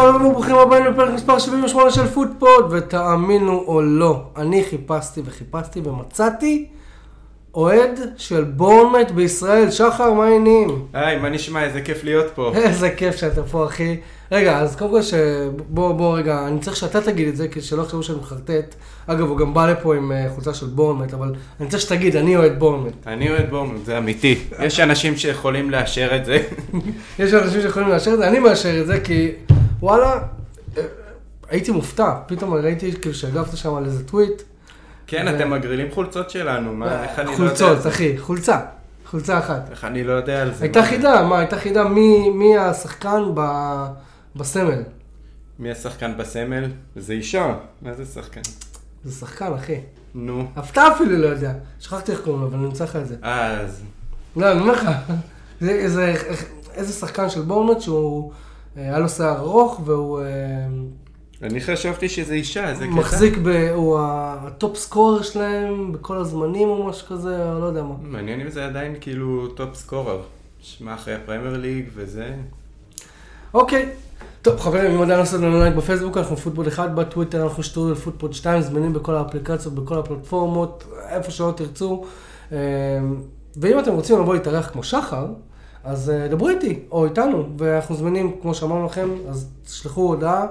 חברים וברוכים הבאים לפרק מספר 78 של פודפוד, ותאמינו או לא, אני חיפשתי וחיפשתי ומצאתי אוהד של בורנמט בישראל. שחר, מה העניינים? היי, מה נשמע? איזה כיף להיות פה. איזה כיף שאתה פה, אחי. רגע, אז קודם כל, ש... בוא, בוא רגע, אני צריך שאתה תגיד את זה, כי שלא יחשבו שאני מחרטט. אגב, הוא גם בא לפה עם אה, חולצה של בורנמט, אבל אני צריך שתגיד, אני אוהד בורנמט. אני אוהד בורנמוט, זה אמיתי. יש אנשים שיכולים לאשר את זה. יש אנשים שיכולים לאשר את זה, אני מאשר את זה, כי וואלה, אה, הייתי מופתע. פתאום ראיתי כאילו שהגבת שם על איזה טוויט. כן, ו- אתם מגרילים חולצות שלנו, מה, איך אני לא יודע חולצות? אחי, חולצה. חולצה אחת. איך אני לא יודע על זה? הייתה חידה, מה, הייתה חידה מי, מי השחקן ב, בסמל. מי השחקן בסמל? זה אישה. מה זה שחקן? זה שחקן, אחי. נו. אתה אפילו לא יודע. שכחתי איך קוראים לו, אבל אני אמצא לך את זה. אה, אז... לא, אני אומר לך, זה איזה, שחקן של בורנמט שהוא, היה לו שיער ארוך והוא אה, אני חשבתי שזה אישה, איזה קטע. מחזיק, ב, הוא ה top scorer שלהם בכל הזמנים או משהו כזה, או לא יודע מה. מעניין אם זה עדיין כאילו top scorer. שמע אחרי הפרמייר ליג וזה. אוקיי. טוב, חברים, אם עדיין לא עשיתם לנו לייק בפייסבוק, אנחנו פוטבול 1, בטוויטר אנחנו שטרודל פוטבול 2, זמינים בכל האפליקציות, בכל הפלטפורמות, איפה שלא תרצו. אה, ואם אתם רוצים לבוא להתארח כמו שחר, אז אה, דברו איתי, או איתנו, ואנחנו זמינים, כמו שאמרנו לכם, אז תשלחו הודעה,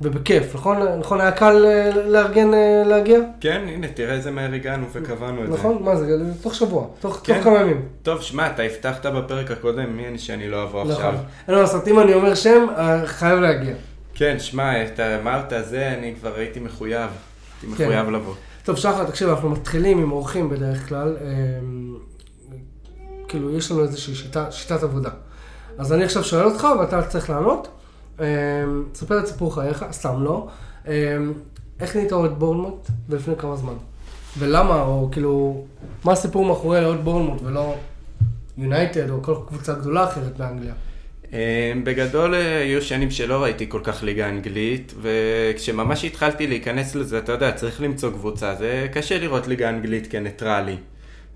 ובכיף, נכון? נכון היה קל אה, לארגן אה, להגיע? כן, הנה, תראה איזה מהר הגענו וקבענו את זה. נכון? מה זה, תוך שבוע, תוך כן. כמה ימים. טוב, שמע, אתה הבטחת בפרק הקודם, מי אני שאני לא אבוא עכשיו? נכון. אין מה לעשות, אם אני אומר שם, חייב להגיע. כן, שמע, אתה אמרת זה, אני כבר הייתי מחויב. הייתי כן. מחויב לבוא. טוב, שחר, תקשיב, אנחנו מתחילים עם אורחים בדרך כלל. כאילו, יש לנו איזושהי שיטה, שיטת עבודה. אז אני עכשיו שואל אותך, ואתה צריך לענות. אמ, ספר את סיפור חייך, סתם לא. אמ, איך נהיית אוהד בורנמוט ולפני כמה זמן? ולמה, או כאילו, מה הסיפור מאחורי אוהד בורנמוט ולא יונייטד או כל קבוצה גדולה אחרת באנגליה? אה, בגדול אה, היו שנים שלא ראיתי כל כך ליגה אנגלית, וכשממש התחלתי להיכנס לזה, אתה יודע, צריך למצוא קבוצה, זה קשה לראות ליגה אנגלית כניטרלי.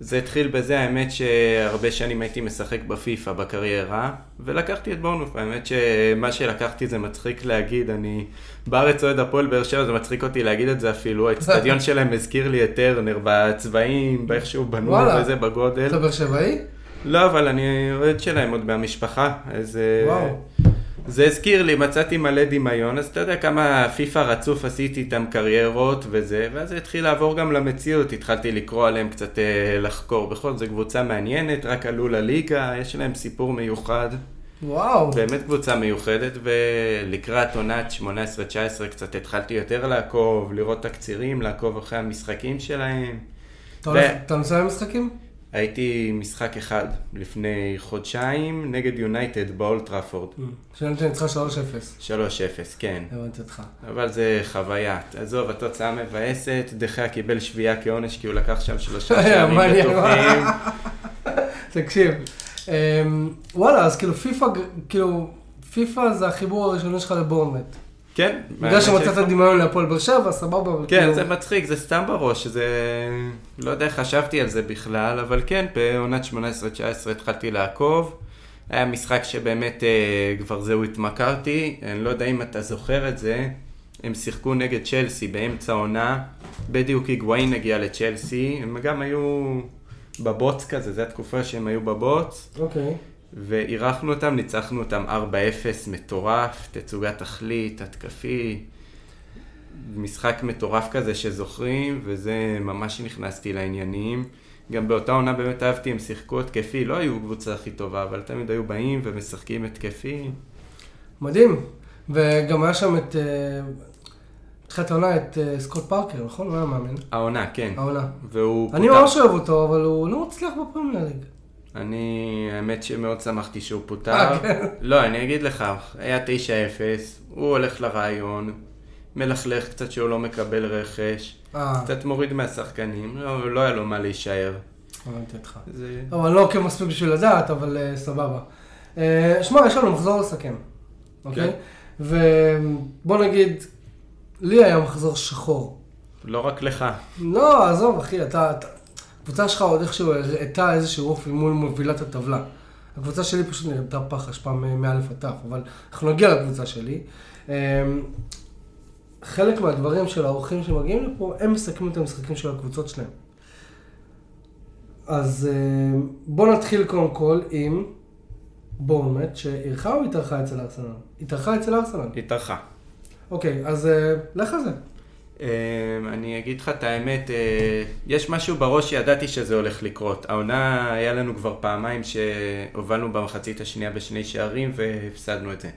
זה התחיל בזה, האמת שהרבה שנים הייתי משחק בפיפא בקריירה, ולקחתי את בורנוף, האמת שמה שלקחתי זה מצחיק להגיד, אני בארץ אוהד הפועל באר שבע, זה מצחיק אותי להגיד את זה אפילו, האצטדיון שלהם הזכיר לי את טרנר בצבעים, באיך שהוא בנוי וואלה. וזה בגודל. אתה באר שבעי? לא, אבל אני אוהד שלהם עוד מהמשפחה, אז... אה, וואו. זה הזכיר לי, מצאתי מלא דמיון, אז אתה יודע כמה פיפא רצוף עשיתי איתם קריירות וזה, ואז זה התחיל לעבור גם למציאות, התחלתי לקרוא עליהם קצת אה, לחקור. בכל זאת, זו קבוצה מעניינת, רק עלו לליגה, יש להם סיפור מיוחד. וואו. באמת קבוצה מיוחדת, ולקראת עונת 18-19 קצת התחלתי יותר לעקוב, לראות תקצירים, לעקוב אחרי המשחקים שלהם. אתה נוסע למשחקים? הייתי משחק אחד לפני חודשיים נגד יונייטד באולטראפורד. שיונייטד ניצחה 3-0. 3-0, כן. הבנתי אותך. אבל זה חוויה. עזוב, התוצאה מבאסת, דחיה קיבל שביעייה כעונש כי הוא לקח שם שלושה שערים. בטוחים. תקשיב, אמ, וואלה, אז כאילו פיפא, כאילו, פיפא זה החיבור הראשוני שלך לבורנמט. כן. בגלל שמצאת דמיון להפועל באר שבע, סבבה. כן, כאילו- זה מצחיק, זה סתם בראש, זה... לא יודע איך חשבתי על זה בכלל, אבל כן, בעונת 18-19 התחלתי לעקוב. היה משחק שבאמת אה, כבר זהו התמכרתי, אני לא יודע אם אתה זוכר את זה, הם שיחקו נגד צ'לסי באמצע העונה, בדיוק היגואין הגיע לצ'לסי, הם גם היו בבוץ כזה, זו התקופה שהם היו בבוץ. אוקיי. ואירחנו אותם, ניצחנו אותם 4-0, מטורף, תצוגת תכלית, התקפי, משחק מטורף כזה שזוכרים, וזה ממש נכנסתי לעניינים. גם באותה עונה באמת אהבתי, הם שיחקו התקפי, לא היו קבוצה הכי טובה, אבל תמיד היו באים ומשחקים התקפי. מדהים. וגם היה שם את, אה, בתחילת העונה, את אה, סקוט פארקר, נכון? הוא היה מאמן. העונה, כן. העונה. והוא אני. ממש אוהב אותו, אבל הוא לא מצליח בפרמייר ליג. אני, האמת שמאוד שמחתי שהוא פוטר. אה, כן. לא, אני אגיד לך, היה 9-0, הוא הולך לרעיון, מלכלך קצת שהוא לא מקבל רכש, אה, קצת מוריד מהשחקנים, לא, לא היה לו מה להישאר. הבנתי אותך. זה... אבל לא עוקב מספיק בשביל לדעת, אבל אה, סבבה. אה, שמע, יש לנו מחזור לסכם, אוקיי? כן. ובוא נגיד, לי היה מחזור שחור. לא רק לך. לא, עזוב, אחי, אתה... אתה- הקבוצה שלך עוד איכשהו הראתה איזשהו אופי מול מובילת הטבלה. הקבוצה שלי פשוט נראתה פח אשפה מא' עד ת', אבל אנחנו נגיע לקבוצה שלי. אמ, חלק מהדברים של האורחים שמגיעים לפה, הם מסכמים את המשחקים של הקבוצות שלהם. אז אמ, בואו נתחיל קודם כל עם בורנמט, שאירחה או התארחה אצל ארסנל? התארחה אצל ארסנל. התארחה. אוקיי, אז אה, לך על זה. אמ, אני אגיד לך את האמת, אה, יש משהו בראש שידעתי שזה הולך לקרות. העונה, היה לנו כבר פעמיים שהובלנו במחצית השנייה בשני שערים והפסדנו את זה.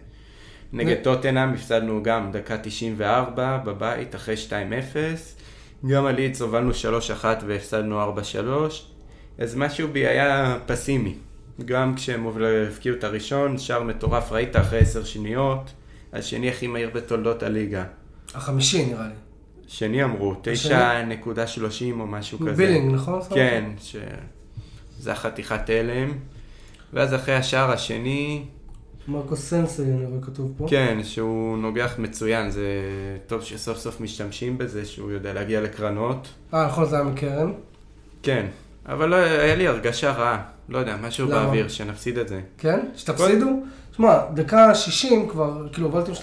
נגד טוטנאם הפסדנו גם דקה 94 בבית אחרי 2-0. גם על לידס הובלנו 3-1 והפסדנו 4-3. אז משהו בי היה פסימי. גם כשהם הבקיעו את הראשון, שער מטורף, ראית אחרי 10 שניות, השני הכי מהיר בתולדות הליגה. החמישי נראה לי. שני אמרו, 9.30 או משהו כזה. בילינג, נכון? כן, ש... זה החתיכת הלם. ואז אחרי השער השני, מרקו סנסי, אני רואה כתוב פה. כן, שהוא נוגח מצוין, זה טוב שסוף סוף משתמשים בזה, שהוא יודע להגיע לקרנות. אה, נכון, זה היה מקרן. כן, אבל לא, היה לי הרגשה רעה, לא יודע, משהו למה? באוויר, שנפסיד את זה. כן? שתפסידו? שמע, דקה 60 כבר, כאילו, הובלתם 2-0.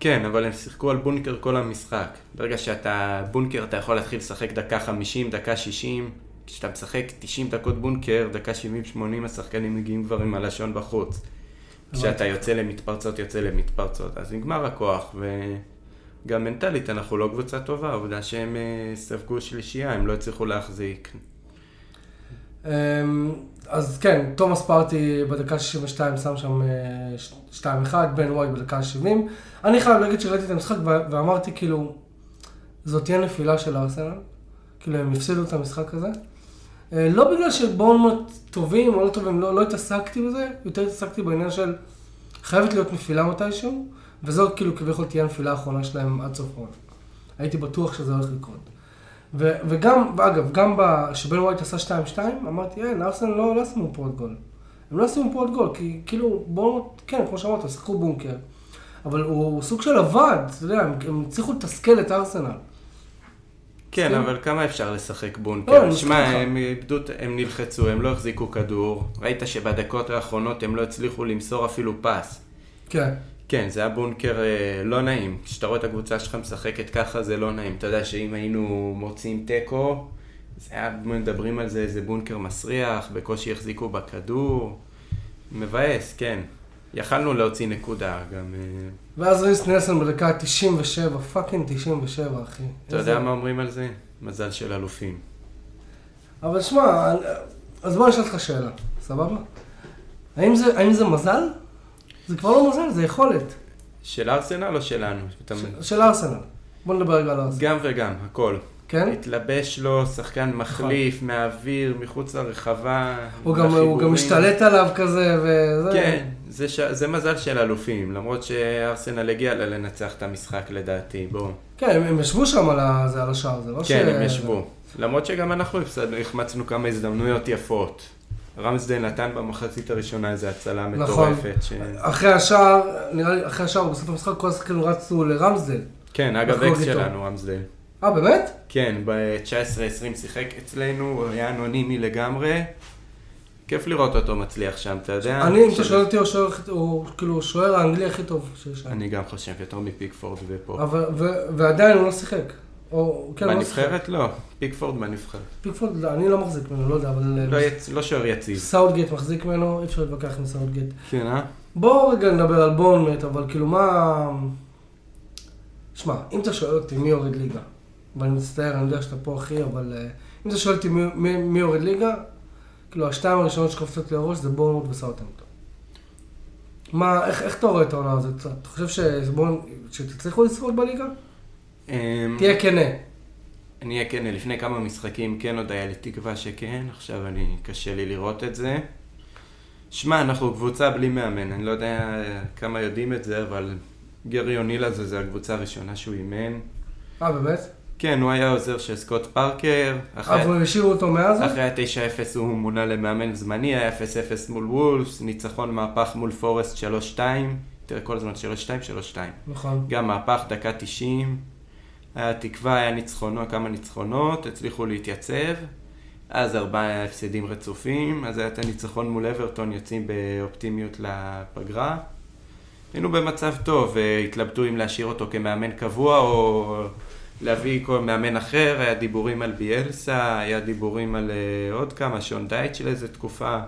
כן, אבל הם שיחקו על בונקר כל המשחק. ברגע שאתה בונקר, אתה יכול להתחיל לשחק דקה 50, דקה 60. כשאתה משחק 90 דקות בונקר, דקה 70-80 השחקנים מגיעים כבר עם הלשון בחוץ. כשאתה יוצא למתפרצות, יוצא למתפרצות. אז נגמר הכוח, וגם מנטלית אנחנו לא קבוצה טובה, העובדה שהם אה, ספגו שלישייה, הם לא הצליחו להחזיק. אז כן, תומאס פארטי בדקה 62 שם שם אה, 2-1, בן וואי בדקה 70. אני חייב להגיד שראיתי את המשחק ואמרתי כאילו, זאת תהיה נפילה של ארסנל. כאילו, הם הפסידו את המשחק הזה. אה, לא בגלל שבורנמוט טובים או לא טובים, לא, לא התעסקתי בזה, יותר התעסקתי בעניין של חייבת להיות נפילה מתישהו, וזו כאילו כביכול תהיה הנפילה האחרונה שלהם עד סוף העונה. הייתי בטוח שזה הולך לקרות. ו- וגם, ואגב, גם כשבן ווייט עשה 2-2, אמרתי, אין, ארסנל לא, לא שמו פה עוד גול. הם לא שמו פה עוד גול, כי כאילו, בואו, כן, כמו שאמרת, שיחקו בונקר. אבל הוא, הוא סוג של עבד, אתה יודע, הם, הם הצליחו לתסכל את ארסנל. כן, מסכים? אבל כמה אפשר לשחק לא, בונקר? אני שמע, הם איבדו, הם נלחצו, הם לא החזיקו כדור. ראית שבדקות האחרונות הם לא הצליחו למסור אפילו פס. כן. כן, זה היה בונקר אה, לא נעים. כשאתה רואה את הקבוצה שלך משחקת ככה, זה לא נעים. אתה יודע שאם היינו מוצאים תיקו, זה היה, מדברים על זה, איזה בונקר מסריח, בקושי החזיקו בכדור. מבאס, כן. יכלנו להוציא נקודה גם. אה, ואז ריס נלסון בדקה 97, fucking 97, אחי. אתה איזה- יודע מה אומרים על זה? מזל של אלופים. אבל שמע, אז בוא נשאל אותך שאלה, סבבה? האם זה, האם זה מזל? זה כבר לא מזל, זה יכולת. של ארסנל או שלנו? אתה- ש- של ארסנל. בוא נדבר רגע על ארסנל. גם וגם, הכל. כן? התלבש לו שחקן מחליף, מהאוויר, מחוץ לרחבה. הוא גם, הוא גם. משתלט עליו כזה, וזה... כן, זה, ש... זה מזל של אלופים, למרות שארסנל הגיע לה לנצח את המשחק לדעתי, בוא. כן, הם, הם ישבו שם על, ה, זה, על השער, זה לא ש... כן, הם ישבו. למרות שגם אנחנו הפסדנו, החמצנו כמה הזדמנויות יפות. רמסדל נתן במחצית הראשונה איזו הצלה נכון. מטורפת. ש... אחרי השער, נראה לי, אחרי השער, בסוף המשחק, כל השחקנים רצו לרמסדל. כן, אגב אקס. שלנו, רמסדל. אה, באמת? כן, ב-19-20 שיחק אצלנו, הוא היה אנונימי לגמרי. כיף לראות אותו מצליח שם, אתה יודע? אני, אם אתה שואל אותי, הוא שוער הכי- הוא כאילו השוער האנגלי הכי טוב שיש שם. אני גם חושב, יותר מפיקפורד ופה. אבל, ו, ועדיין הוא לא שיחק. או, כן, לא. בנבחרת? לא, פיקפורד בנבחרת. פיקפורד, לא, אני לא מחזיק ממנו, לא יודע, אבל... לא יצ- לא שוער יציב. סאוטגייט מחזיק ממנו, אי אפשר להתווכח עם סאוטגייט. כן, אה? בואו רגע נדבר על בורנמט, אבל כאילו מה... שמע, אם אתה שואל אותי מי יורד ליגה, ואני מצטער, אני יודע שאתה פה אחי, אבל אה, אם אתה שואל אותי מי, מי, מי יורד ליגה, כאילו השתיים הראשונות שקופצות לי לראש זה בורנמוט וסאוטהמפטון. מה, איך, איך אתה רואה את העונה הזאת? אתה- אתה חושב שבורנמוט, שתצליחו לשרוד בליגה? אמ, תהיה כנה. אני אהיה כן, לפני כמה משחקים כן עוד היה לי תקווה שכן, עכשיו אני, קשה לי לראות את זה. שמע, אנחנו קבוצה בלי מאמן, אני לא יודע כמה יודעים את זה, אבל גרי אונילה זה, זה הקבוצה הראשונה שהוא אימן. אה, באמת? כן, הוא היה עוזר של סקוט פארקר. אחרי- אבל השאירו אותו מאז? אחרי ה-9-0 הוא מונה למאמן זמני, היה 0-0 מול וולפס, ניצחון מהפך מול פורסט 3-2, תראה כל הזמן 3-2, 3-2. נכון. גם מהפך דקה 90, היה תקווה, היה ניצחונות, כמה ניצחונות, הצליחו להתייצב, אז ארבעה הפסדים רצופים, אז היה את הניצחון מול אברטון, יוצאים באופטימיות לפגרה. היינו במצב טוב, התלבטו אם להשאיר אותו כמאמן קבוע או להביא כל מאמן אחר, היה דיבורים על ביאלסה, היה דיבורים על uh, עוד כמה, שון דייט של איזה תקופה,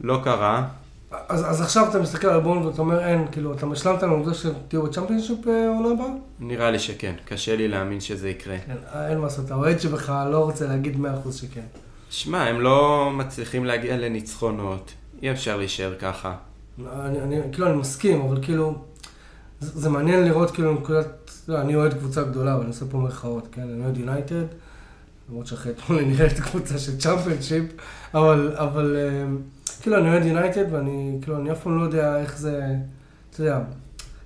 לא קרה. אז, אז עכשיו אתה מסתכל על בורנד ואתה אומר אין, כאילו, אתה משלמת על העובדה שתהיו בצ'מפיונשיפ עונה הבאה? נראה לי שכן, קשה לי להאמין שזה יקרה. כן, אין מה לעשות, האוהד שלך לא רוצה להגיד 100% שכן. שמע, הם לא מצליחים להגיע לניצחונות, אי אפשר להישאר ככה. אני, אני, כאילו, אני מסכים, אבל כאילו, זה, זה מעניין לראות כאילו נקודת, לא, אני אוהד קבוצה גדולה, אבל אני עושה פה מירכאות, כן? אני אוהד יונייטד, למרות שאחרי אתמול אני נראית קבוצה של צ'מפיונשיפ, אבל, אבל כאילו, אני אוהד יונייטד, ואני, כאילו, אני אף פעם לא יודע איך זה, אתה יודע,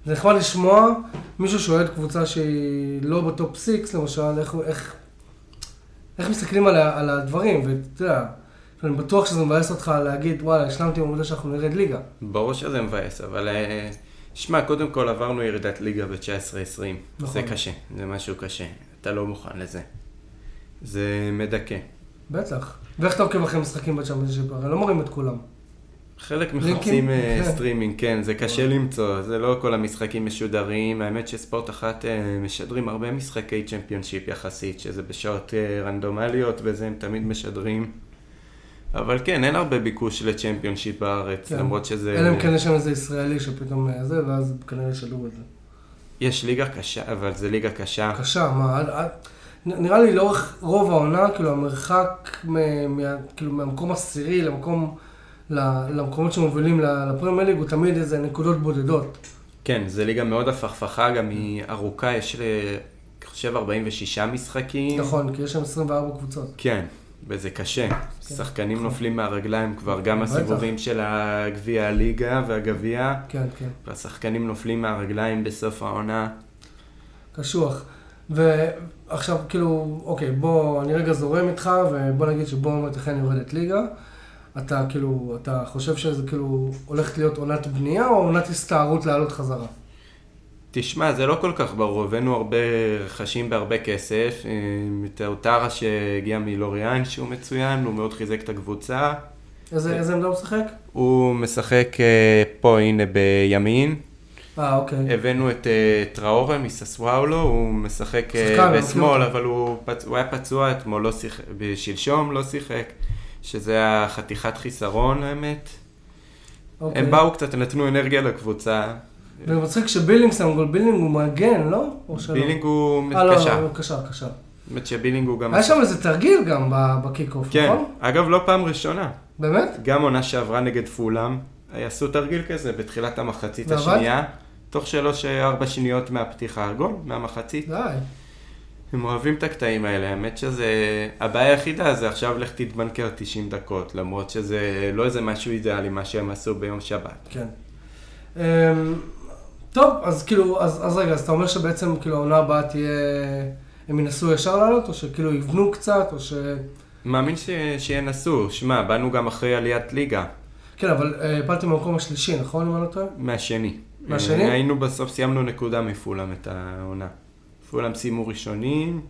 זה נחמד לשמוע מישהו שאוהד קבוצה שהיא לא ב top six, למשל, איך, איך, איך מסתכלים על, על הדברים, ואתה יודע, אני בטוח שזה מבאס אותך להגיד, וואלה, השלמתי עם העובדה שאנחנו נרד ליגה. ברור שזה מבאס, אבל... אה, שמע, קודם כל עברנו ירידת ליגה ב-19-20. נכון. זה קשה, זה משהו קשה. אתה לא מוכן לזה. זה מדכא. בטח. ואיך אתה עוקב אחרי משחקים בצ'אמפיונשיפ? הרי לא מראים את כולם. חלק מחפשים אה, כן. סטרימינג, כן, זה קשה למצוא, זה לא כל המשחקים משודרים, האמת שספורט אחת אה, משדרים הרבה משחקי צ'מפיונשיפ יחסית, שזה בשעות אה, רנדומליות וזה הם תמיד משדרים. אבל כן, אין הרבה ביקוש לצ'מפיונשיפ בארץ, כן. למרות שזה... אלא אם כן יש שם איזה ישראלי שפתאום זה, ואז כנראה ישדרו את זה. יש ליגה קשה, אבל זה ליגה קשה. קשה, מה, נראה לי לאורך רוב העונה, כאילו המרחק מ, מ, כאילו מהמקום עשירי למקום, למקומות שמובילים לפרמייר ליג הוא תמיד איזה נקודות בודדות. כן, זו ליגה מאוד הפכפכה, גם היא ארוכה, יש, אני חושב, 46 משחקים. נכון, כי יש שם 24 קבוצות. כן, וזה קשה. כן. שחקנים נכון. נופלים מהרגליים כבר, גם הסיבובים של הגביע הליגה והגביע. כן, כן. והשחקנים נופלים מהרגליים בסוף העונה. קשוח. ועכשיו, כאילו, אוקיי, בוא, אני רגע זורם איתך, ובוא נגיד שבורנמוט אכן יורדת ליגה. אתה כאילו, אתה חושב שזה כאילו הולכת להיות עונת בנייה או עונת הסתערות לעלות חזרה? תשמע, זה לא כל כך ברור, הבאנו הרבה רכשים בהרבה כסף, את האוטרה שהגיע מלוריאן שהוא מצוין, הוא מאוד חיזק את הקבוצה. איזה, איזה עמדה הוא משחק? הוא משחק אה, פה, הנה, בימין. אה, אוקיי. הבאנו את uh, טראורה מססוואולו, הוא משחק uh, בשמאל, אבל הוא, פצ... הוא היה פצוע אתמול, לא שיחק, בשלשום לא שיחק, שזה החתיכת חיסרון האמת. אוקיי. הם באו קצת, נתנו אנרגיה לקבוצה. ומצחיק שבילינג שם גול, בילינג הוא מגן, לא? בילינג הוא קשר. אה, לא, הוא קשר, קשר. באמת שבילינג הוא גם... היה שם איזה תרגיל גם ב kick-off, כן. נכון? כן, אגב, לא פעם ראשונה. באמת? גם עונה שעברה נגד פולאם, עשו תרגיל כזה בתחילת המחצית השנייה. תוך שלוש-ארבע שניות מהפתיחה, גול, מהמחצית. די. הם אוהבים את הקטעים האלה, האמת שזה... הבעיה היחידה זה עכשיו לך תתבנקר 90 דקות, למרות שזה לא איזה משהו אידיאלי מה שהם עשו ביום שבת. כן. אמ, טוב, אז כאילו, אז, אז רגע, אז אתה אומר שבעצם כאילו העונה הבאה תהיה, הם ינסו ישר לעלות, או שכאילו יבנו קצת, או ש... מאמין ש... שינסו, שמע, באנו גם אחרי עליית ליגה. כן, אבל אה, הפלתם במקום השלישי, נכון, אם אני לא טועה? מהשני. מהשני? היינו בסוף, סיימנו נקודה מפולאם את העונה. פולאם סיימו ראשונים.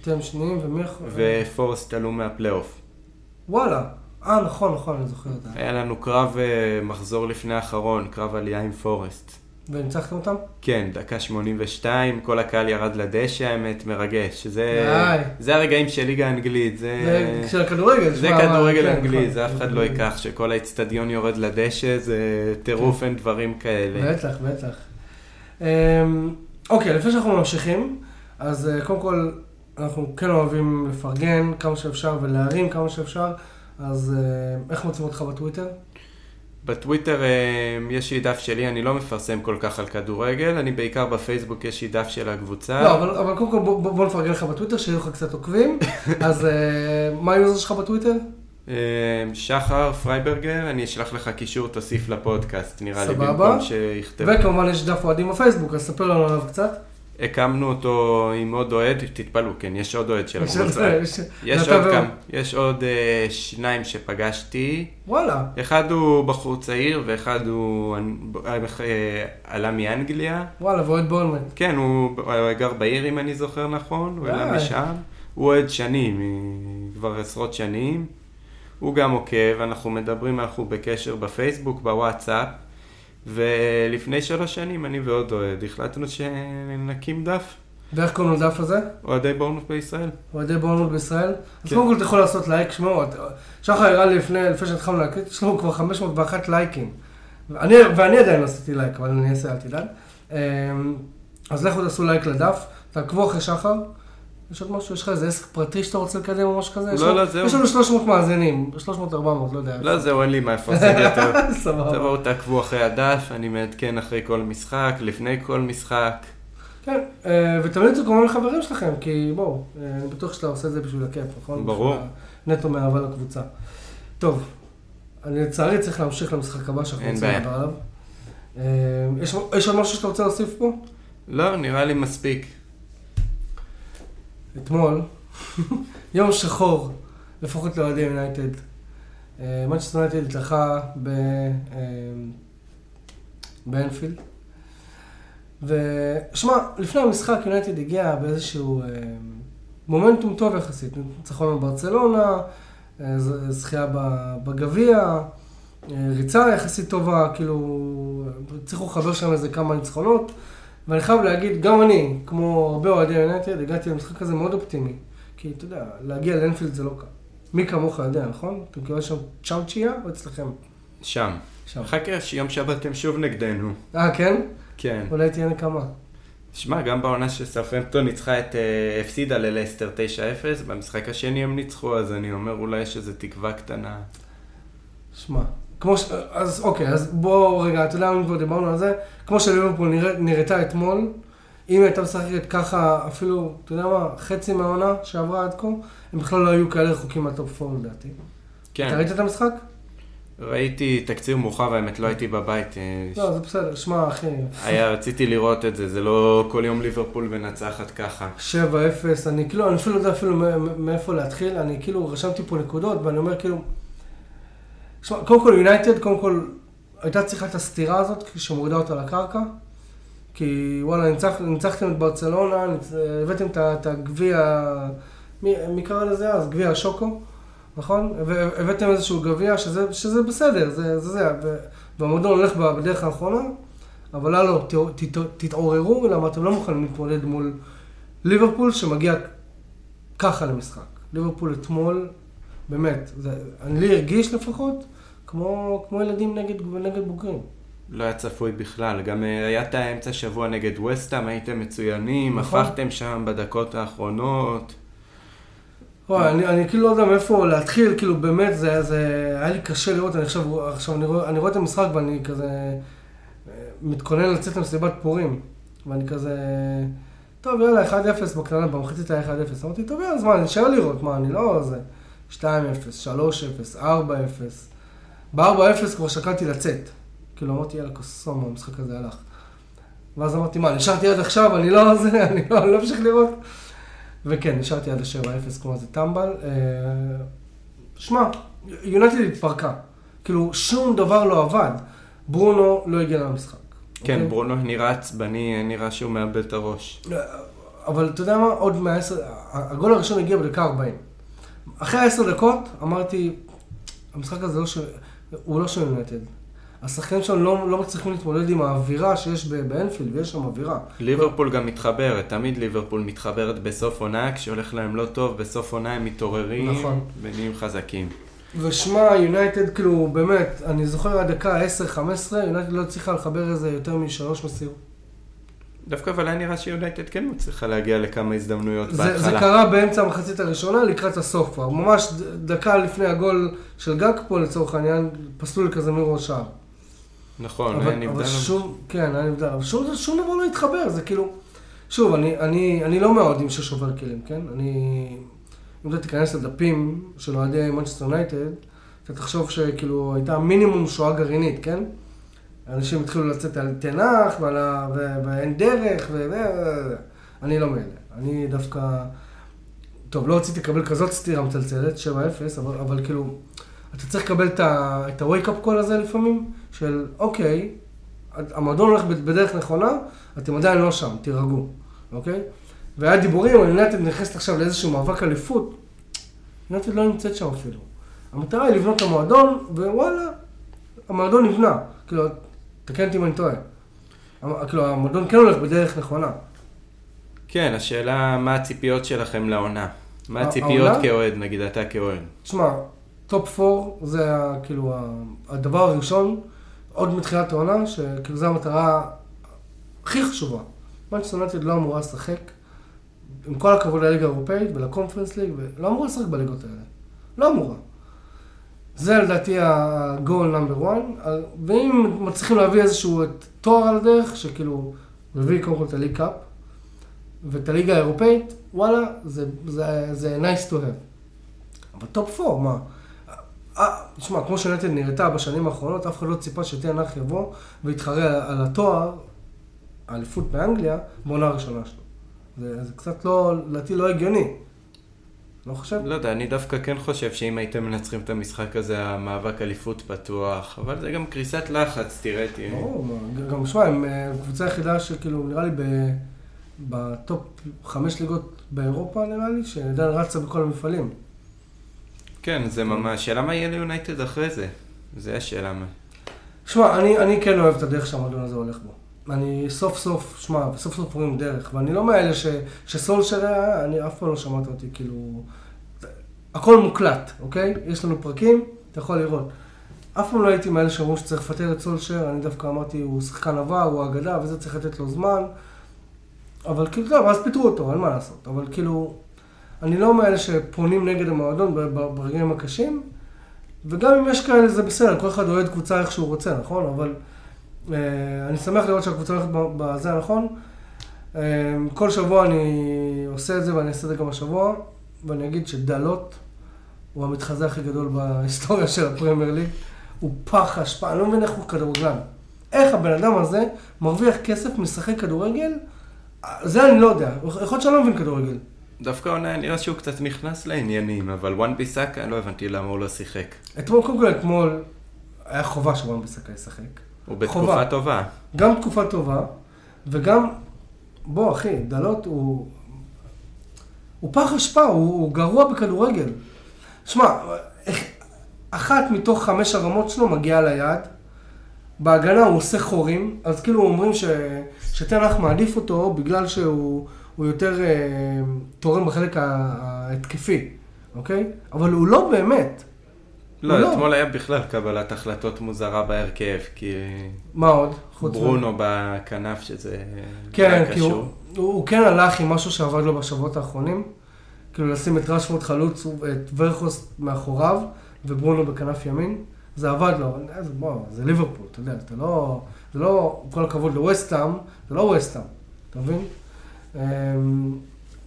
אתם שניים, ומי יכול... ופורסט עלו מהפלייאוף. וואלה. אה, נכון, נכון, אני זוכר את זה. היה לנו קרב uh, מחזור לפני האחרון, קרב עלייה עם פורסט. וניצחתם אותם? כן, דקה 82, כל הקהל ירד לדשא, האמת, מרגש. זה, זה הרגעים של ליגה האנגלית. זה, זה של הכדורגל. זה כדורגל כן, אנגלי, נכון. זה אף אחד לא ייקח שכל האצטדיון יורד לדשא, זה טירוף, כן. אין דברים כאלה. בטח, בטח. אמ, אוקיי, לפני שאנחנו ממשיכים, אז אה, קודם כל, אנחנו כן אוהבים לפרגן כמה שאפשר ולהרים כמה שאפשר, אז אה, איך מוצאים אותך בטוויטר? בטוויטר אה, יש לי דף שלי, אני לא מפרסם כל כך על כדורגל, אני בעיקר בפייסבוק יש לי דף של הקבוצה. לא, אבל, אבל קודם כל בוא, בוא נפרגן לך בטוויטר, שיהיו לך קצת עוקבים. אז אה, מה ה user שלך בטוויטר? שחר פרייברגר, אני אשלח לך קישור, תוסיף לפודקאסט, נראה לי, במקום שיכתבו. וכמובן יש דף אוהדים בפייסבוק, אז ספר לנו עליו קצת. הקמנו אותו עם עוד אוהד, תתפלאו, כן, יש עוד אוהד של הקבוצה. יש עוד כמה, יש עוד אה, שניים שפגשתי. וואלה. אחד הוא בחור צעיר ואחד הוא אה, עלה מאנגליה. וואלה, ואוהד בולמן. כן, הוא גר בעיר אם אני זוכר נכון, הוא עלה משם. הוא אוהד שני כבר עשרות שנים. הוא גם עוקב, אנחנו מדברים, אנחנו בקשר בפייסבוק, בוואטסאפ, ולפני שלוש שנים אני ועוד אוהד החלטנו שנקים דף. ואיך קוראים לדף הזה? אוהדי בורנות בישראל. אוהדי בורנמות' בישראל? אז כן. קודם כל אתה יכול לעשות לייק, שמעו, שחר הראה לי לפני, לפני שהתחלנו להקליט, יש לנו כבר 501 לייקים. ואני, ואני עדיין עשיתי לייק, אבל אני אעשה, אל תדאג. אמ, אז לכו תעשו לייק לדף, תעקבו אחרי שחר. יש עוד משהו, יש לך איזה עסק פרטי שאתה רוצה לקדם או משהו כזה? לא, לא, זהו. יש לנו 300 מאזינים, 300-400, לא יודע. לא, זהו, אין לי מה לפרסם יותר. סבבה. תבואו תעקבו אחרי הדף, אני מעדכן אחרי כל משחק, לפני כל משחק. כן, אה, ותמליצו כמובן לחברים שלכם, כי בואו, אה, אני בטוח שאתה עושה את זה בשביל הכיף, נכון? ברור. נטו מאהבה לקבוצה. טוב, אני לצערי צריך להמשיך למשחק הבא שאנחנו רוצים. לדבר עליו. אה, יש עוד משהו שאתה רוצה להוסיף פה? לא, נראה לי מספיק. אתמול, יום שחור, לפחות לאוהדי יונייטד. מנצ'סטר יונייטד אה, באנפילד. ושמע, לפני המשחק יונייטד הגיע באיזשהו אה, מומנטום טוב יחסית. ניצחון בברצלונה, אה, זכייה בגביע, אה, ריצה יחסית טובה, כאילו, הצליחו לחבר שם איזה כמה ניצחונות. ואני חייב להגיד, גם אני, כמו הרבה אוהדי יונייטד, הגעתי למשחק הזה מאוד אופטימי. כי אתה יודע, להגיע לאנפילד זה לא קל. מי כמוך יודע, נכון? אתם קיבלתם שם צ'אוצ'יה או אצלכם? שם. שם. חכה, יום שבת הם שוב נגדנו. אה, כן? כן. אולי תהיה נקמה. שמע, גם בעונה שסרפמפטון ניצחה את, אה, הפסידה ללסטר 9-0, במשחק השני הם ניצחו, אז אני אומר אולי יש איזו תקווה קטנה. שמע, כמו ש... אז אוקיי, אז בוא רגע, אתה יודע אם כבר דיברנו על זה, כמו שליברפול נראה- נראתה אתמול, אם הייתה משחקת ככה, אפילו, אתה יודע מה, חצי מהעונה שעברה עד כה, הם בכלל לא היו כאלה רחוקים מהטופ 4 לדעתי. אתה כן, ראית את המשחק? ראיתי תקציר מאוחר, האמת לא הייתי בבית. אה, לא, זה בסדר, שמע, אחי, היה, רציתי לראות את זה, זה לא כל יום ליברפול מנצחת ככה. 7-0, אני כאילו, אני אפילו לא יודע אפילו מא- מא- מאיפה להתחיל, אני כאילו רשמתי פה נקודות, ואני אומר כאילו, שמע, קודם כל יונייטד, קודם כל, הייתה צריכה את הסתירה הזאת, שמורידה אותה לקרקע, כי וואלה, ניצח, ניצחתם את ברצלונה. הבאתם את הגביע, מי, מי קרא לזה אז? גביע השוקו, נכון? והבאתם איזשהו גביע שזה, שזה בסדר, זה זה, זה והמועדון הולך בדרך האחרונה, אבל לא, לא, ת- ת- תתעוררו, למה אתם לא מוכנים להתמודד מול ליברפול שמגיע ככה למשחק. ליברפול אתמול, באמת, זה, אני לי הרגיש לפחות, כמו, כמו ילדים נגד, נגד בוגרים. לא היה צפוי בכלל, גם אה, היה את האמצע שבוע נגד וסטאם, הייתם מצוינים, נכון. הפכתם שם בדקות האחרונות. וואי, אני, אני כאילו לא יודע מאיפה להתחיל, כאילו באמת, זה, זה היה לי קשה לראות, אני עכשיו, עכשיו אני, רואה, אני רואה את המשחק ואני כזה אה, מתכונן לצאת למסיבת פורים, ואני כזה, טוב יאללה, 1-0 בקטנה, במחצית היה 1-0, אמרתי, טוב יאללה, אז מה, נשאר לראות, מה, אני לא זה, 2-0, 3-0, 4-0, ב-4-0 כבר שקלתי לצאת, כאילו אמרתי, יאללה, קוסומו, המשחק הזה הלך. ואז אמרתי, מה, נשארתי עד עכשיו, אני לא זה, אני לא, אני לא אמשיך לראות. וכן, נשארתי עד ה-7-0 כמו איזה טמבל. אה, שמע, יונייטד התפרקה. כאילו, שום דבר לא עבד. ברונו לא הגיע למשחק. כן, אוקיי? ברונו נראה עצבני, נראה שהוא מאבד את הראש. אבל אתה יודע מה? עוד מהעשר... הגול הראשון הגיע בדקה 40. אחרי העשר דקות אמרתי, המשחק הזה לא של... הוא לא של יונייטד. השחקנים שלנו לא, לא מצליחים להתמודד עם האווירה שיש באנפילד, ויש שם אווירה. ליברפול גם מתחברת, תמיד ליברפול מתחברת בסוף עונה, כשהולך להם לא טוב, בסוף עונה הם מתעוררים נכון. ונהיים חזקים. ושמע, יונייטד, כאילו, באמת, אני זוכר עד דקה 10-15, יונייטד לא הצליחה לחבר איזה יותר משלוש מסירות. דווקא אבל היה נראה שיונייטד כן מצליחה להגיע לכמה הזדמנויות זה, זה בהתחלה. קרה באמצע המחצית הראשונה לקראת הסוף כבר. ממש דקה לפני הגול של גג פה, לצורך העניין, פסלו מראש שער. נכון, אבל, היה נבדל. אבל שום, כן, היה נבדל, אבל שום, שום דבר לא התחבר, זה כאילו... שוב, אני, אני, אני לא מהאוהדים ששובר כלים, כן? אני... אם אתה תיכנס לדפים של אוהדי מנצ'סטר יונייטד, אתה תחשוב שכאילו הייתה מינימום שואה גרעינית, כן? אנשים התחילו לצאת על תנח ועל ה... ו- ואין דרך, ו... ו- אני לא מאלה. אני דווקא... טוב, לא רציתי לקבל כזאת סטירה מצלצלת, 7-0, אבל, אבל כאילו, אתה צריך לקבל את ה-wake-up call הזה לפעמים, של אוקיי, המועדון הולך בדרך נכונה, אתם עדיין לא שם, תירגעו, אוקיי? והיה דיבורים, יונייטד נכנסת עכשיו לאיזשהו מאבק אליפות. יונייטד לא נמצאת שם אפילו. המטרה היא לבנות את המועדון, ווואלה, המועדון נבנה. כאילו, תקן אותי אם אני טועה. כאילו, המועדון כן הולך בדרך נכונה. כן, השאלה מה הציפיות שלכם לעונה. מה הציפיות? כאוהד, נגיד אתה כאוהד. תשמע, top 4 זה כאילו הדבר הראשון, עוד מתחילת העונה, שכאילו זו המטרה הכי חשובה. מנצ'סטר יונייטד לא אמורה לשחק, עם כל הכבוד לליגה האירופאית ולקונפרנס ליג, ולא אמורה לשחק בליגות האלה. לא אמורה. זה לדעתי ה-goal number one, ה- ואם מצליחים להביא איזשהו תואר על הדרך, שכאילו, מביא קודם כל את הליג קאפ, ואת הליגה האירופאית, וואלה, זה, זה, זה nice to have. אבל top 4, מה? אה, תשמע, כמו שיונייטד נראתה בשנים האחרונות, אף אחד לא ציפה שטן האח יבוא ויתחרה על התואר, האליפות באנגליה, בעונה הראשונה שלו. זה, זה קצת לא, לדעתי לא הגיוני. לא חושב? לא יודע, אני דווקא כן חושב שאם הייתם מנצחים את המשחק הזה, המאבק אליפות פתוח, אבל זה גם קריסת לחץ, תראה, תראה. ברור, גם שמע, הם אה, קבוצה יחידה שכאילו, נראה לי בטופ חמש ליגות באירופה, נראה לי, שעדיין רצה בכל המפעלים. כן, זה ממש, שאלה מה יהיה ליונייטד אחרי זה. זה השאלה מה. שמע, אני, אני כן אוהב את הדרך שהמועדון הזה הולך בו. אני סוף סוף, שמע, סוף סוף רואים דרך, ואני לא מאלה ש, שסולשר היה, אני אף פעם לא שמעת אותי, כאילו... הכל מוקלט, אוקיי? יש לנו פרקים, אתה יכול לראות. אף פעם לא הייתי מאלה שאמרו שצריך לפטר את סולשר, אני דווקא אמרתי, הוא שחקן עבר, הוא אגדה, וזה צריך לתת לו זמן. אבל כאילו, טוב, אז פיטרו אותו, אין מה לעשות. אבל כאילו, אני לא מאלה שפונים נגד המועדון ברגעים הקשים, וגם אם יש כאלה זה בסדר, כל אחד אוהד קבוצה איך שהוא רוצה, נכון? אבל אני שמח לראות שהקבוצה הולכת בזה הנכון. אה, כל שבוע אני עושה את זה ואני אעשה את זה גם השבוע, ואני אגיד שדלות הוא המתחזה הכי גדול בהיסטוריה של הפרמייר ליג. הוא פח אשפה, אני לא מבין איך הוא כדורגלן. איך הבן אדם הזה מרוויח כסף משחק כדורגל? זה אני לא יודע. יכול להיות שאני לא מבין כדורגל. דווקא עונה נראה שהוא קצת נכנס לעניינים, אבל וואן ביסאקה, לא הבנתי למה הוא לא שיחק. אתמול, קודם כל אתמול, היה חובה שוואן ביסקה ישחק. הוא בתקופה חובה. טובה. גם תקופה טובה, וגם, בוא אחי, דלות הוא... הוא פח אשפה, הוא, הוא גרוע בכדורגל. שמע, אחת מתוך חמש הרמות שלו מגיעה ליעד, בהגנה הוא עושה חורים, אז כאילו אומרים ש, שתנח מעדיף אותו בגלל שהוא הוא יותר אה, תורם בחלק ההתקפי, אוקיי? אבל הוא לא באמת. לא, לא. אתמול היה בכלל קבלת החלטות מוזרה בהרכב, כי מה עוד? חוץ מ- ברונו בכנף שזה כן, כי הוא. הוא, כן הלך עם משהו שעבד לו בשבועות האחרונים. כאילו לשים את רשפורד חלוץ, את ורכוס מאחוריו, וברונו בכנף ימין. זה עבד לו, אבל איזה, בוא, זה ליברפול, אתה יודע, אתה לא, זה לא, כל הכבוד לווסטהאם, זה לא ווסטהאם, אתה מבין? אמ,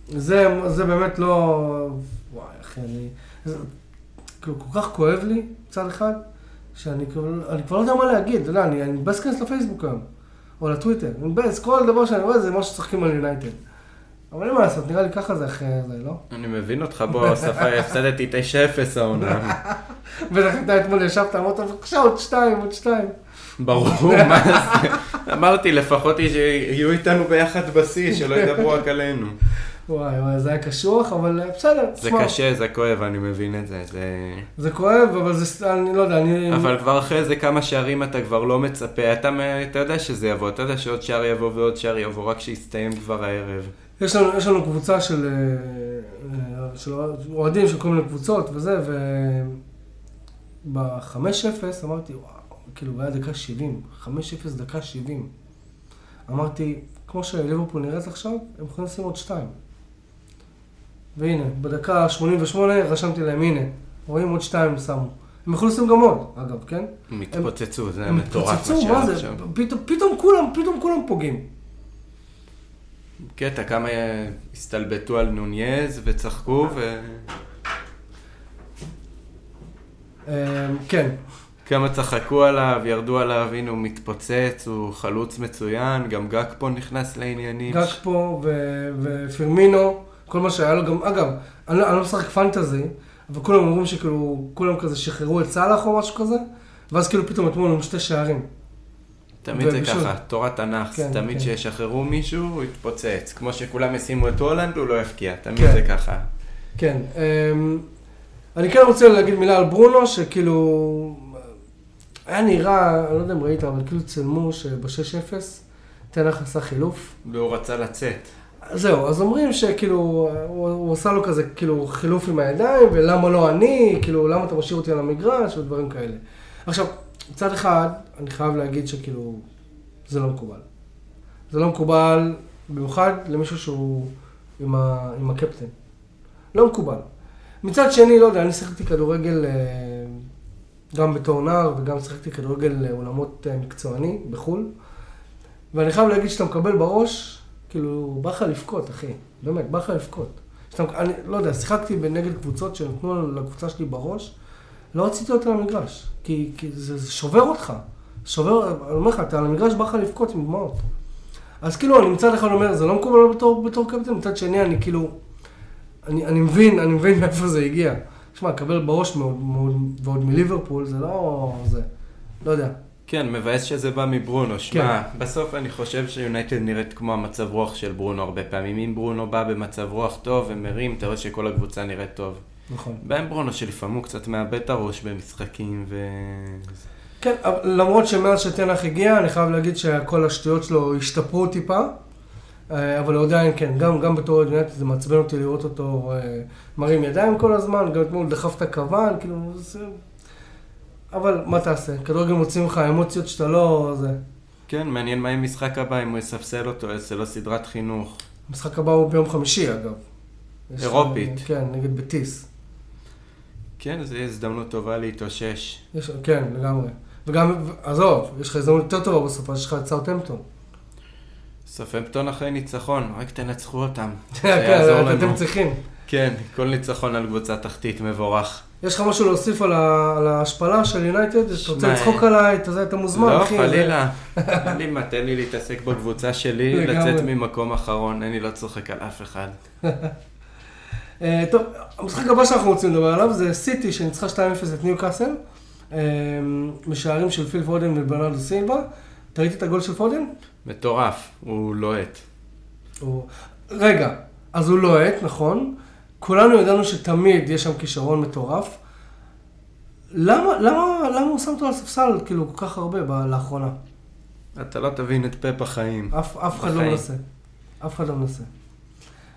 זה, זה באמת לא, וואי, אחי, אני, זה, כאילו, כל כך כואב לי, מצד אחד, שאני אני כבר לא יודע מה להגיד, אתה יודע, אני, אני מתבאס להיכנס לפייסבוק היום. או לטוויטר. אני מתבאס, כל דבר שאני רואה זה מה שצוחקים על יונייטד. אבל אין מה לעשות, נראה לי ככה זה אחרי זה, לא? אני מבין אותך, בוא, שפה, הפסדתי 9-0 העונה. בטח אתה אתמול ישבת, אמרת, בבקשה, עוד שתיים, עוד שתיים. ברור, מה זה? אמרתי, לפחות יהיו איתנו ביחד בשיא, שלא ידברו רק עלינו. וואי וואי, זה היה קשוח, אבל אה, בסדר, זה תשמע, קשה, זה כואב, אני מבין את זה. זה... זה כואב, אבל זה, אני לא יודע, אני... אבל כבר אחרי זה כמה שערים אתה כבר לא מצפה, אתה, אתה יודע שזה יבוא, אתה יודע שעוד שער יבוא ועוד שער יבוא, רק שיסתיים כבר הערב. יש לנו, יש לנו קבוצה של, אה, אה, של אוהדים של כל מיני קבוצות וזה, וב-5-0 אמרתי, וואו, כאילו, היה דקה 70, 5-0 דקה 70. אמרתי, כמו שליברפול נראית עכשיו, הם יכולים לשים עוד שתיים. והנה, בדקה 88 רשמתי להם, הנה, רואים עוד שתיים שמו. הם יכולים לשים גם עוד, אגב, כן? הם התפוצצו, זה היה מטורף שהיה מה זה? עכשיו. פתאום, פתאום כולם, פתאום כולם פוגעים. קטע, כמה הסתלבטו על נונייז וצחקו, אה, כן, וכמה צחקו עליו, ירדו עליו, הנה הוא מתפוצץ, הוא חלוץ מצוין, גם גג פה נכנס לעניינים. גג פה ו- ופרמינו, כל מה שהיה לו גם, אגב, אני לא, אני לא משחק פנטזי, אבל כולם אומרים שכאילו, כולם כזה שחררו את סאלח או משהו כזה, ואז כאילו פתאום אתמול עם שתי שערים. תמיד זה ובשביל- ככה, תורת תנ"ך, כן, תמיד כן. כשישחררו מישהו, הוא יתפוצץ. כמו שכולם ישימו את הולנד, הוא לא יפקיע, תמיד כן. זה ככה. כן, אמ, אני כן רוצה להגיד מילה על ברונו, שכאילו... היה נראה, אני לא יודע אם ראית, אבל כאילו צילמו שב-6-0, תנח עשה חילוף. והוא רצה לצאת. זהו, אז אומרים שכאילו, הוא, הוא עשה לו כזה כאילו חילוף עם הידיים, ולמה לא אני, כאילו, למה אתה משאיר אותי על המגרש, ודברים כאלה. עכשיו, מצד אחד, אני חייב להגיד שכאילו, זה לא מקובל. זה לא מקובל, במיוחד למישהו שהוא עם, ה, עם הקפטן. לא מקובל. מצד שני, לא יודע, אני שיחקתי כדורגל אה, גם בתור נער, וגם שיחקתי כדורגל עולמות אה, מקצועני בחו"ל, ואני חייב להגיד שאתה מקבל בראש, כאילו, בא לך לבכות, אחי. באמת, בא לך לבכות. אני לא יודע, שיחקתי בנגד קבוצות שנתנו לקבוצה שלי בראש, לא רציתי אותה למגרש. כי, כי זה, זה שובר אותך. שובר, אני אומר לך, אתה על המגרש בא לך לבכות עם דמעות. אז כאילו, אני מצד אחד אומר, זה לא מקובל בתור, בתור קפטן, מצד שני, אני כאילו, אני, אני מבין, אני מבין מאיפה זה הגיע. שמע, לקבל בראש מאוד, מאוד, ועוד מליברפול, זה לא, זה, לא יודע. כן, מבאס שזה בא מברונו. שמע, כן. בסוף אני חושב שיונייטד נראית כמו המצב רוח של ברונו הרבה פעמים. אם ברונו בא במצב רוח טוב ומרים, אתה רואה שכל הקבוצה נראית טוב. נכון. בהם ברונו שלפעמים הוא קצת מאבד את הראש במשחקים ו... כן, למרות שמאז שתנח הגיע, אני חייב להגיד שכל השטויות שלו השתפרו טיפה. אה, אבל עדיין כן, גם, גם בתור יונייטד זה מעצבן אותי לראות אותו אה, מרים ידיים כל הזמן, גם אתמול דחף את הכוון, כאילו, זה... אבל מה תעשה? כדורגל מוציא ממך אמוציות שאתה לא... זה... כן, מעניין מה עם משחק הבא, אם הוא יספסל אותו, יעשה לו סדרת חינוך. המשחק הבא הוא ביום חמישי, אגב. אירופית. יש, כן, נגד בטיס. כן, זו הזדמנות טובה להתאושש. יש, כן, לגמרי. וגם, עזוב, יש לך הזדמנות יותר טובה בסופה, יש לך את סאוטהמפטון. סאוטהמפטון אחרי ניצחון, רק תנצחו אותם. כן, אתם צריכים. כן, כל ניצחון על קבוצה תחתית מבורך. יש לך משהו להוסיף על, ההשפלה של יונייטד? אתה רוצה לצחוק עליי? אתה מוזמן, לא, אחי. לא, חלילה. אין לי מה, תן לי להתעסק בקבוצה שלי, לצאת ממקום אחרון, אני לא צוחק על אף אחד. אה, טוב, המשחק הבא שאנחנו רוצים לדבר עליו זה סיטי שניצחה 2-0 את ניו קאסל, אה, משערים של פיל פודן וברנרדו סילבה. אתה ראית את הגול של פודן? מטורף, הוא לוהט. רגע, אז הוא לוהט, נכון. כולנו ידענו שתמיד יש שם כישרון מטורף. למה, למה, למה הוא שם אותו על ספסל כאילו כל כך הרבה לאחרונה? אתה לא תבין את פה בחיים. אף, אף אחד לא מנסה. אף אחד לא מנסה.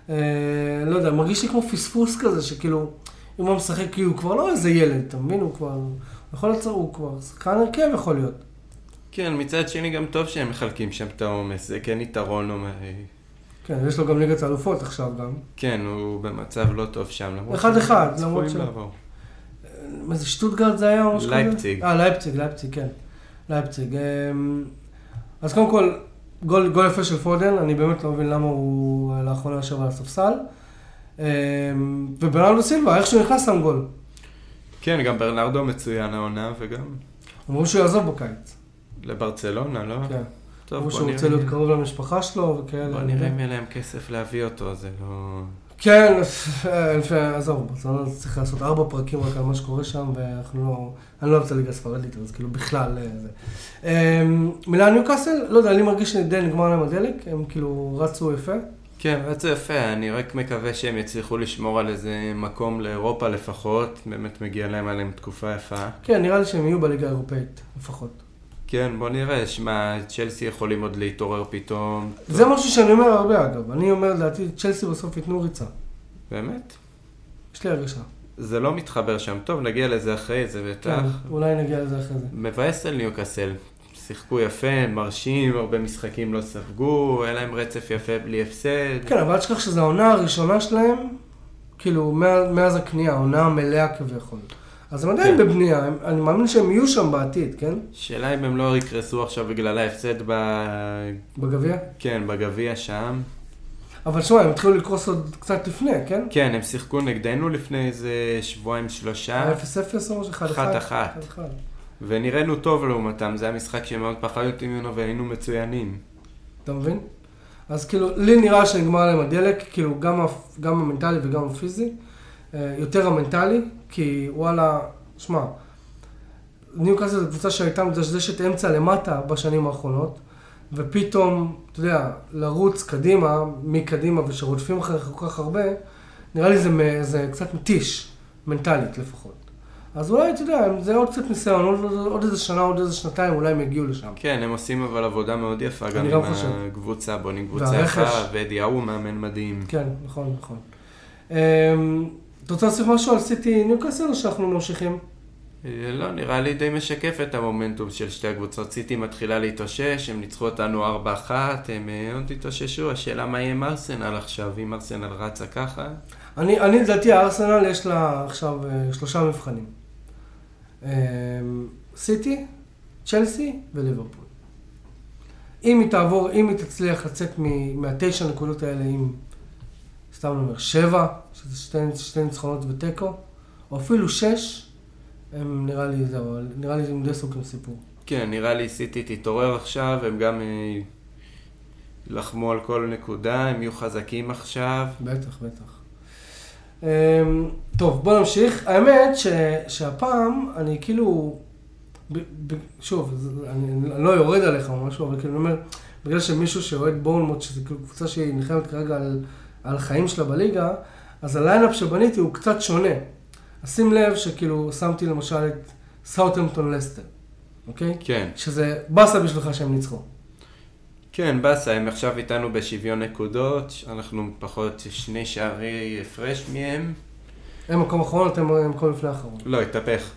אה, לא יודע, מרגיש לי כמו פספוס כזה, שכאילו, אם הוא משחק, כאילו, הוא כבר לא איזה ילד, אתה מבין? הוא כבר, יכול להיות, הוא כבר שחקן הרכב יכול להיות. כן, מצד שני גם טוב שהם מחלקים שם את העומס, זה כן יתרון, אומר, כן, יש לו גם ליגת האלופות עכשיו גם. כן, הוא במצב לא טוב שם. אחד אחד, למרות ש... מה זה, שטוטגרד זה היה? לייפציג. אה, לייפציג, לייפציג, כן. לייפציג. אמ, אז קודם כל, גול, גול יפה של פודן, אני באמת לא מבין למה הוא לאחרונה יושב על הספסל. אמ, וברנרדו סילבה, איך שהוא נכנס שם גול. כן, גם ברנרדו מצוין העונה וגם... אמרו שהוא יעזוב בקיץ. לברצלונה, לא? כן. טוב, בוא נראה. שהוא רוצה להיות קרוב למשפחה שלו וכאלה. בוא נראה אם יהיה להם כסף להביא אותו, זה לא... כן, עזוב, ברצלונה צריך לעשות ארבע פרקים רק על מה שקורה שם, ואנחנו לא... אני לא אוהב את הליגה הספרדית, אז כאילו בכלל אה, זה. אמ, מילה ניוקאסל, לא יודע, אני מרגיש שדי נגמר להם הדלק, הם כאילו רצו יפה. כן, רצו יפה, אני רק מקווה שהם יצליחו לשמור על איזה מקום לאירופה לפחות, באמת מגיע להם עליהם תקופה יפה. כן, נראה לי שהם יהיו בליגה האירופאית לפחות. כן, בוא נראה, שמע, צ'לסי יכולים עוד להתעורר פתאום. זה טוב. משהו שאני אומר הרבה אגב, אני אומר לדעתי, צ'לסי בסוף ייתנו ריצה. באמת? יש לי הרגשה. זה לא מתחבר שם. טוב, נגיע לזה אחרי זה בטח. כן, אולי נגיע לזה אחרי זה. מבאס על ניוקאסל. שיחקו יפה, מרשים, הרבה משחקים לא ספגו, היה להם רצף יפה בלי הפסד. כן, אבל אל תשכח שזו העונה הראשונה שלהם, כאילו, מאז הקנייה, העונה המלאה כביכול. אז הם עדיין כן. בבנייה, אני מאמין שהם יהיו שם בעתיד, כן? שאלה אם הם לא יקרסו עכשיו בגלל ההפסד ב... בגביע? כן, בגביע שם. אבל שמע, הם התחילו לקרוס עוד קצת לפני, כן? כן, הם שיחקו נגדנו לפני איזה שבועיים שלושה. 0-0 או משהו? 1-1. ונראינו טוב לעומתם, זה המשחק שמאוד פחדתי ממנו והיינו מצוינים. אתה מבין? אז כאילו, לי נראה שנגמר להם הדלק, כאילו, גם, גם המנטלי וגם הפיזי. אה, יותר המנטלי, כי וואלה, שמע, ניוקאסל זו קבוצה שהייתה מדשדשת אמצע למטה בשנים האחרונות, ופתאום, אתה יודע, לרוץ קדימה, מקדימה ושרודפים אחריך כל כך הרבה, נראה לי זה, זה קצת מתיש. מנטלית לפחות. אז אולי, אתה יודע, זה עוד קצת ניסיון, עוד, עוד איזה שנה, עוד איזה שנתיים, אולי הם יגיעו לשם. כן, הם עושים אבל עבודה מאוד יפה, גם עם חושב. הקבוצה, בונים קבוצה והרכש. יפה, ואדי ההוא מאמן מדהים. כן, נכון, נכון. אתה רוצה להוסיף משהו על סיטי ניוקאסל או שאנחנו ממשיכים? אה, לא, נראה לי די משקף את המומנטום של שתי הקבוצות. סיטי מתחילה להתאושש, הם ניצחו אותנו 4-1, הם אה, עוד התאוששו, השאלה מה יהיה עם ארסנל עכשיו, אם ארסנל רצה ככה. אני, אני לדעתי, הארסנל יש לה עכשיו אה, שלושה מבחנים. סיטי, צ'לסי וליברפול. אם היא תעבור, אם היא תצליח לצאת מהתשע נקודות האלה עם, סתם אני אומר, שבע, שזה שתי, שתי ניצחונות ותיקו, או אפילו שש, הם נראה לי, זהו, נראה לי הם די סוגרים סיפור. כן, נראה לי סיטי תתעורר עכשיו, הם גם אה, יילחמו על כל נקודה, הם יהיו חזקים עכשיו. בטח, בטח. אמ, טוב, בוא נמשיך. האמת ש, שהפעם אני כאילו, ב, ב, שוב, אני, אני לא יורד עליך או משהו, אבל כאילו אני אומר, בגלל שמישהו שאוהד בורנמוט, שזו כאילו קבוצה שהיא נלחמת כרגע על, על החיים שלה בליגה, אז ה lineup שבניתי הוא קצת שונה. אז שים לב שכאילו שמתי למשל את סאוטהמפטון לסטר, אוקיי? כן, שזה באסה בשבילך שהם ניצחו. כן, באסה, הם עכשיו איתנו בשוויון נקודות, אנחנו פחות שני שערי הפרש מהם. הם מקום אחרון, אתם מקום לפני האחרון. לא, התהפך.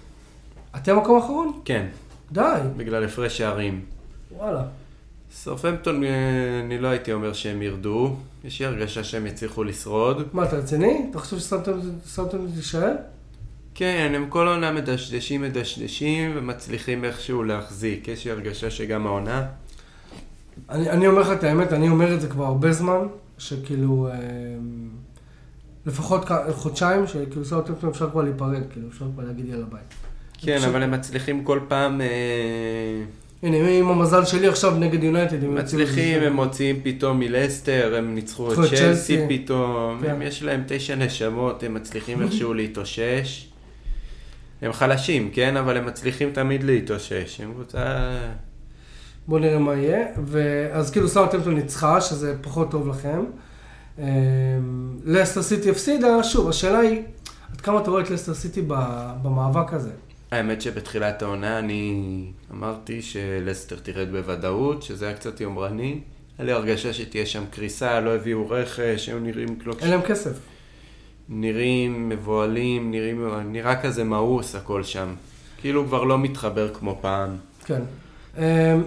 אתם מקום אחרון? כן, די, בגלל הפרש שערים. וואלה. סופמפטון, אה, אני לא הייתי אומר שהם ירדו, יש לי הרגשה שהם יצליחו לשרוד. מה, אתה רציני? אתה חושב ששמתם שמתם את תישאר? כן, הם כל עונה מדשדשים מדשדשים ומצליחים איכשהו להחזיק. יש לי הרגשה שגם העונה. אני, אני אומר לך את האמת, אני אומר את זה כבר הרבה זמן, שכאילו, אה, לפחות חודשיים, שכאילו סאוטהמפטון אפשר כבר להיפרד, כאילו אפשר כבר להגיד יאללה ביי. כן, אבל הם מצליחים כל פעם... אה, הנה, עם המזל שלי עכשיו נגד יונייטד, הם מצליחים, הם מוציאים פתאום מלסטר, הם ניצחו את צ'לסי. פתאום, כן. הם- יש להם תשע נשמות, הם מצליחים איכשהו להתאושש. הם חלשים, כן? אבל הם מצליחים תמיד להתאושש. הם קבוצה... בואו נראה מה יהיה. ואז כאילו סאוטהמפטון ניצחה, שזה פחות טוב לכם. אה, לסטר סיטי הפסידה, שוב, השאלה היא, עד כמה אתה רואה את לסטר סיטי במאבק הזה? האמת שבתחילת העונה אני אמרתי שלסטר תרד בוודאות, שזה היה קצת יומרני. היה לי הרגשה שתהיה שם קריסה, לא הביאו רכש, היו נראים קלוק... אין להם כסף. נראים מבוהלים, נראים... נראה כזה מאוס הכל שם. כאילו כבר לא מתחבר כמו פעם. כן. אמ,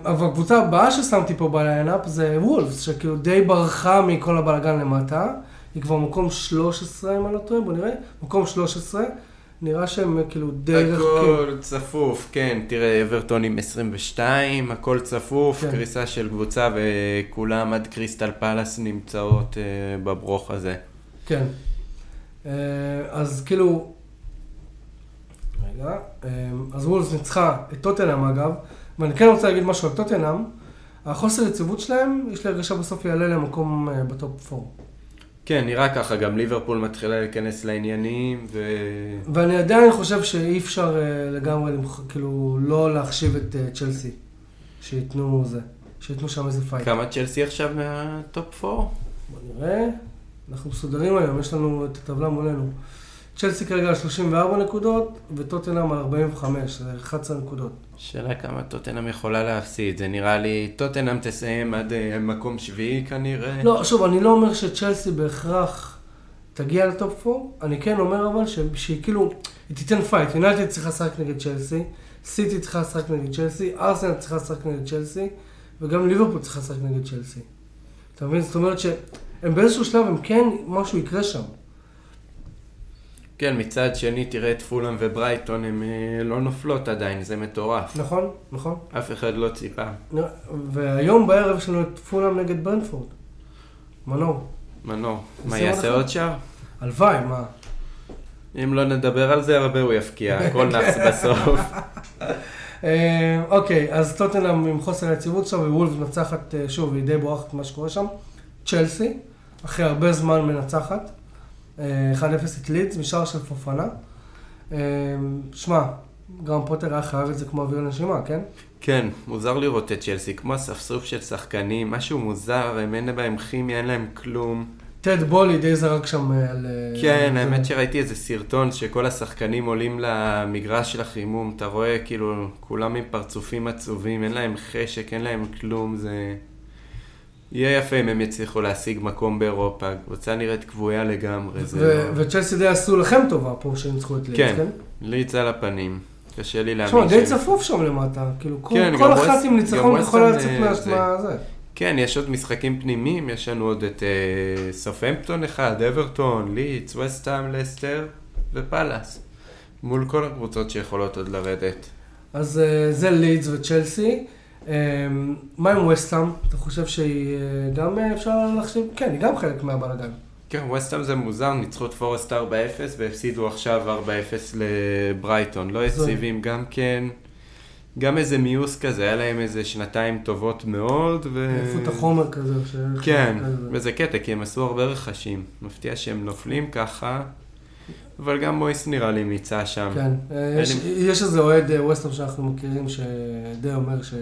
אבל הקבוצה הבאה ששמתי פה בליינאפ זה וולפס, שכאילו די ברחה מכל הבלאגן למטה. היא כבר מקום 13, אם אני לא טועה, בוא נראה. מקום 13. נראה שהם כאילו די רחוקים. הכל צפוף, כן, תראה, אברטון עם 22, הכל צפוף, כן. קריסה של קבוצה וכולם עד קריסטל פלאס נמצאות אה, בברוך הזה. כן. אה, אז כאילו... רגע. אמ, אז וולפס ניצחה את טוטנאם אגב, ואני כן רוצה להגיד משהו על טוטנאם. החוסר יציבות שלהם, יש לי הרגשה בסוף יעלה למקום אה, ב top 4. כן, נראה ככה, גם ליברפול מתחילה להיכנס לעניינים, ו... ואני עדיין חושב שאי אפשר אה, לגמרי, כאילו, לא להחשיב את אה, צ'לסי. שייתנו זה, שייתנו שם איזה fight. כמה צ'לסי עכשיו מה top 4? בוא נראה. אנחנו מסודרים היום, יש לנו את הטבלה מולנו. צ'לסי כרגע על 34 נקודות, וטוטנאם על 45, זה 11 נקודות. שאלה כמה טוטנאם יכולה להפסיד, זה נראה לי, טוטנאם תסיים עד אה, מקום שביעי כנראה. לא, שוב, אני לא אומר שצ'לסי בהכרח תגיע ל top 4, אני כן אומר אבל ש- שהיא כאילו, היא תיתן fight. יונייטד צריכה לשחק נגד צ'לסי, סיטי צריכה לשחק נגד צ'לסי, ארסנל צריכה לשחק נגד צ'לסי, וגם ליברפול צריכה לשחק נגד צ'לסי. אתה מבין? זאת אומרת שהם באיזשהו שלב, הם כן, משהו יקרה שם. כן, מצד שני, תראה את פולאם וברייטון, הן אה, לא נופלות עדיין, זה מטורף. נכון? נכון? אף אחד לא ציפה. והיום בערב יש לנו את פולאם נגד ברנפורד. מנור. מנור, מה יעשה עוד שער? הלוואי, מה? אם לא נדבר על זה הרבה, הוא יפקיע, הכל נאחס בסוף. אה, אוקיי, אז טוטנאם עם חוסר היציבות שם, ווולף מנצחת, אה, שוב, היא די בורחת ממה שקורה שם. צ'לסי, אחרי הרבה זמן מנצחת. אה, 1-0 את לידס, משער של פופנה. אה, שמע, גם פוטר היה חייב את זה כמו אוויר לנשימה, כן? כן, מוזר לראות את צ'לסי, כמו אספסוף של שחקנים, משהו מוזר, הם אין בהם כימיה, אין להם כלום. טד בולי די זרק שם אה, על... אה, כן. האמת שראיתי איזה סרטון שכל השחקנים עולים למגרש של החימום, אתה רואה כאילו כולם עם פרצופים עצובים, אין להם חשק, אין להם כלום, זה... יהיה יפה אם הם יצליחו להשיג מקום באירופה, קבוצה נראית כבויה לגמרי, ו- לא... וצ'לסי די עשו לכם טובה פה שהם ניצחו את ליץ, כן, כן? ליץ על הפנים, קשה לי תשמע, להאמין די שהם- צפוף שם למטה, כאילו כל- כן, כל אחת עם ניצחון יכולה לצאת אה, מה- זה. כן, יש עוד משחקים פנימיים, יש לנו עוד את אה, סופהמפטון אחד, אברטון, ליץ, וסטהאם, לסטר ופאלאס. מול כל הקבוצות שיכולות עוד לרדת. אז אה, זה לידס וצ'לסי. אה, מה עם וסטאם? אתה חושב שהיא אה, גם אה, אפשר להחשיב? כן, היא גם חלק מהבלאגן. כן, וסטהאם זה מוזר, ניצחו את פורסט 4-0 והפסידו עכשיו 4-0 לברייטון. לא יציבים גם כן. גם איזה מיוס כזה, היה להם איזה שנתיים טובות מאוד, ו... עייפות החומר כזה. כן, כזה. וזה קטע, כי הם עשו הרבה רכשים. מפתיע שהם נופלים ככה, אבל גם מויס נראה לי מיצה שם. כן, אה, יש- יש איזה אוהד אה, ווסטאם שאנחנו מכירים שדי אומר שדי,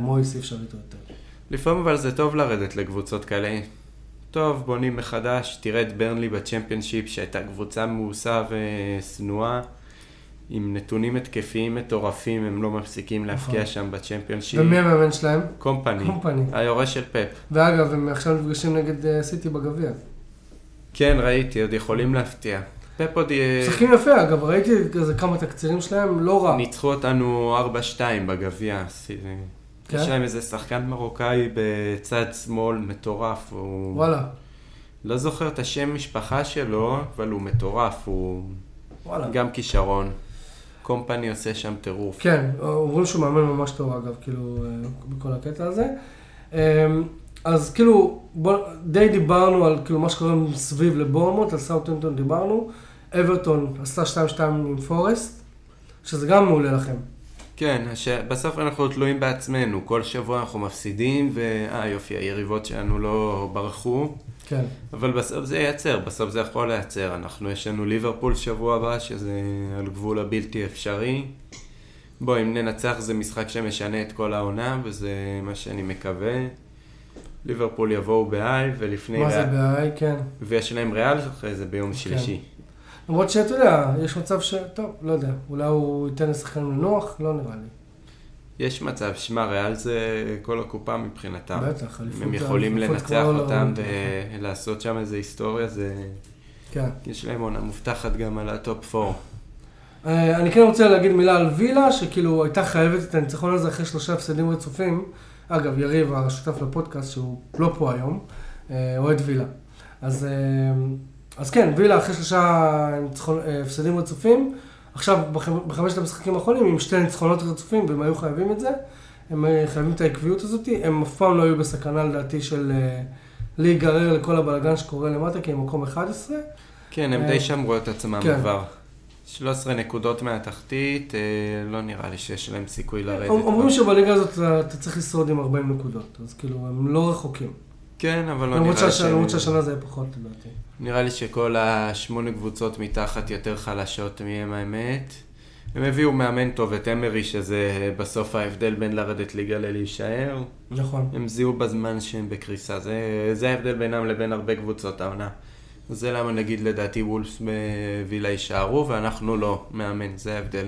מויס אי אפשר איתו יותר. לפעמים אבל זה טוב לרדת לקבוצות כאלה. טוב, בונים מחדש, תראה את ברנלי בצ'מפיונשיפ שהייתה קבוצה מאוסה ושנואה. עם נתונים התקפיים מטורפים, הם לא מפסיקים להפקיע נכון. שם בצ'מפיונשיפ. ומי המאמן שלהם? קומפני, קומפני. היורש של פפ. ואגב, הם עכשיו נפגשים נגד אה, סיטי בגביע. כן, ראיתי, עוד יכולים להפתיע. פפ עוד יהיה... משחקים יפה, אגב, ראיתי איזה כמה תקצירים שלהם, לא רע. ניצחו אותנו 4-2 בגביע. כן? יש להם איזה שחקן מרוקאי בצד שמאל מטורף. הוא... וואלה, לא זוכר את השם משפחה שלו, אבל הוא מטורף, הוא וואלה. גם כישרון. קומפני עושה שם טירוף. כן, אומרים שהוא מאמן ממש טוב אגב, כאילו, אה, בכל הקטע הזה. אמ, אז כאילו, בוא, די דיברנו על כאילו מה שקורה מסביב לבורמוט, על סאוטנטון דיברנו. אברטון עשתה 2-2 עם פורסט, שזה גם מעולה לכם. כן, הש... בסוף אנחנו תלויים בעצמנו. כל שבוע אנחנו מפסידים, ואה יופי, היריבות שלנו לא ברחו. כן. אבל בסוף זה ייצר, בסוף זה יכול לייצר. אנחנו, יש לנו ליברפול שבוע הבא, שזה על גבול הבלתי אפשרי. בוא, אם ננצח זה משחק שמשנה את כל העונה, וזה מה שאני מקווה. ליברפול יבואו ב high, ולפני... מה זה ריאל- בעיה, כן. ויש להם ריאל אחרי זה ביום שלישי. למרות שאתה יודע, יש מצב ש... טוב, לא יודע, אולי הוא ייתן לשחקן לנוח, לא נראה לי. יש מצב, שמע, ריאל זה כל הקופה מבחינתם. בטח, אליפות... הם יכולים לנצח אותם. ולעשות שם איזה היסטוריה, זה... כן. יש להם עונה מובטחת גם על ה top 4. אה, אני כן רוצה להגיד מילה על וילה, שכאילו הייתה חייבת את הניצחון הזה אחרי שלושה הפסדים רצופים. אגב, יריב, השותף לפודקאסט, שהוא לא פה היום, אה, אוהד וילה. אז, אה, אז כן, וילה אחרי שלושה ניצחון, אה, הפסדים רצופים, עכשיו בחמ- בחמשת המשחקים האחרונים עם שתי ניצחונות רצופים, והם היו חייבים את זה. הם אה, חייבים את העקביות הזאת, הם אף פעם לא היו בסכנה לדעתי של אה, להיגרר לכל הבלאגן שקורה למטה, כי הם מקום 11. כן, הם די שמרו את עצמם כן. כבר. 13 נקודות מהתחתית, לא נראה לי שיש להם סיכוי לרדת. אומרים. שבליגה הזאת אתה צריך לשרוד עם 40 נקודות, אז כאילו, הם לא רחוקים. כן, אבל לא נראה לי שהש- למרות. שהשנה זה יהיה פחות, לדעתי. נראה לי שכל השמונה קבוצות מתחת יותר חלשות מהם האמת. הם הביאו מאמן טוב, את אמרי, שזה בסוף ההבדל בין לרדת ליגה ללהישאר. נכון. הם זיהו בזמן שהם בקריסה, זה, זה ההבדל בינם לבין הרבה קבוצות העונה. זה למה נגיד לדעתי וולפס ווילה יישארו ואנחנו לא, מאמן, זה ההבדל.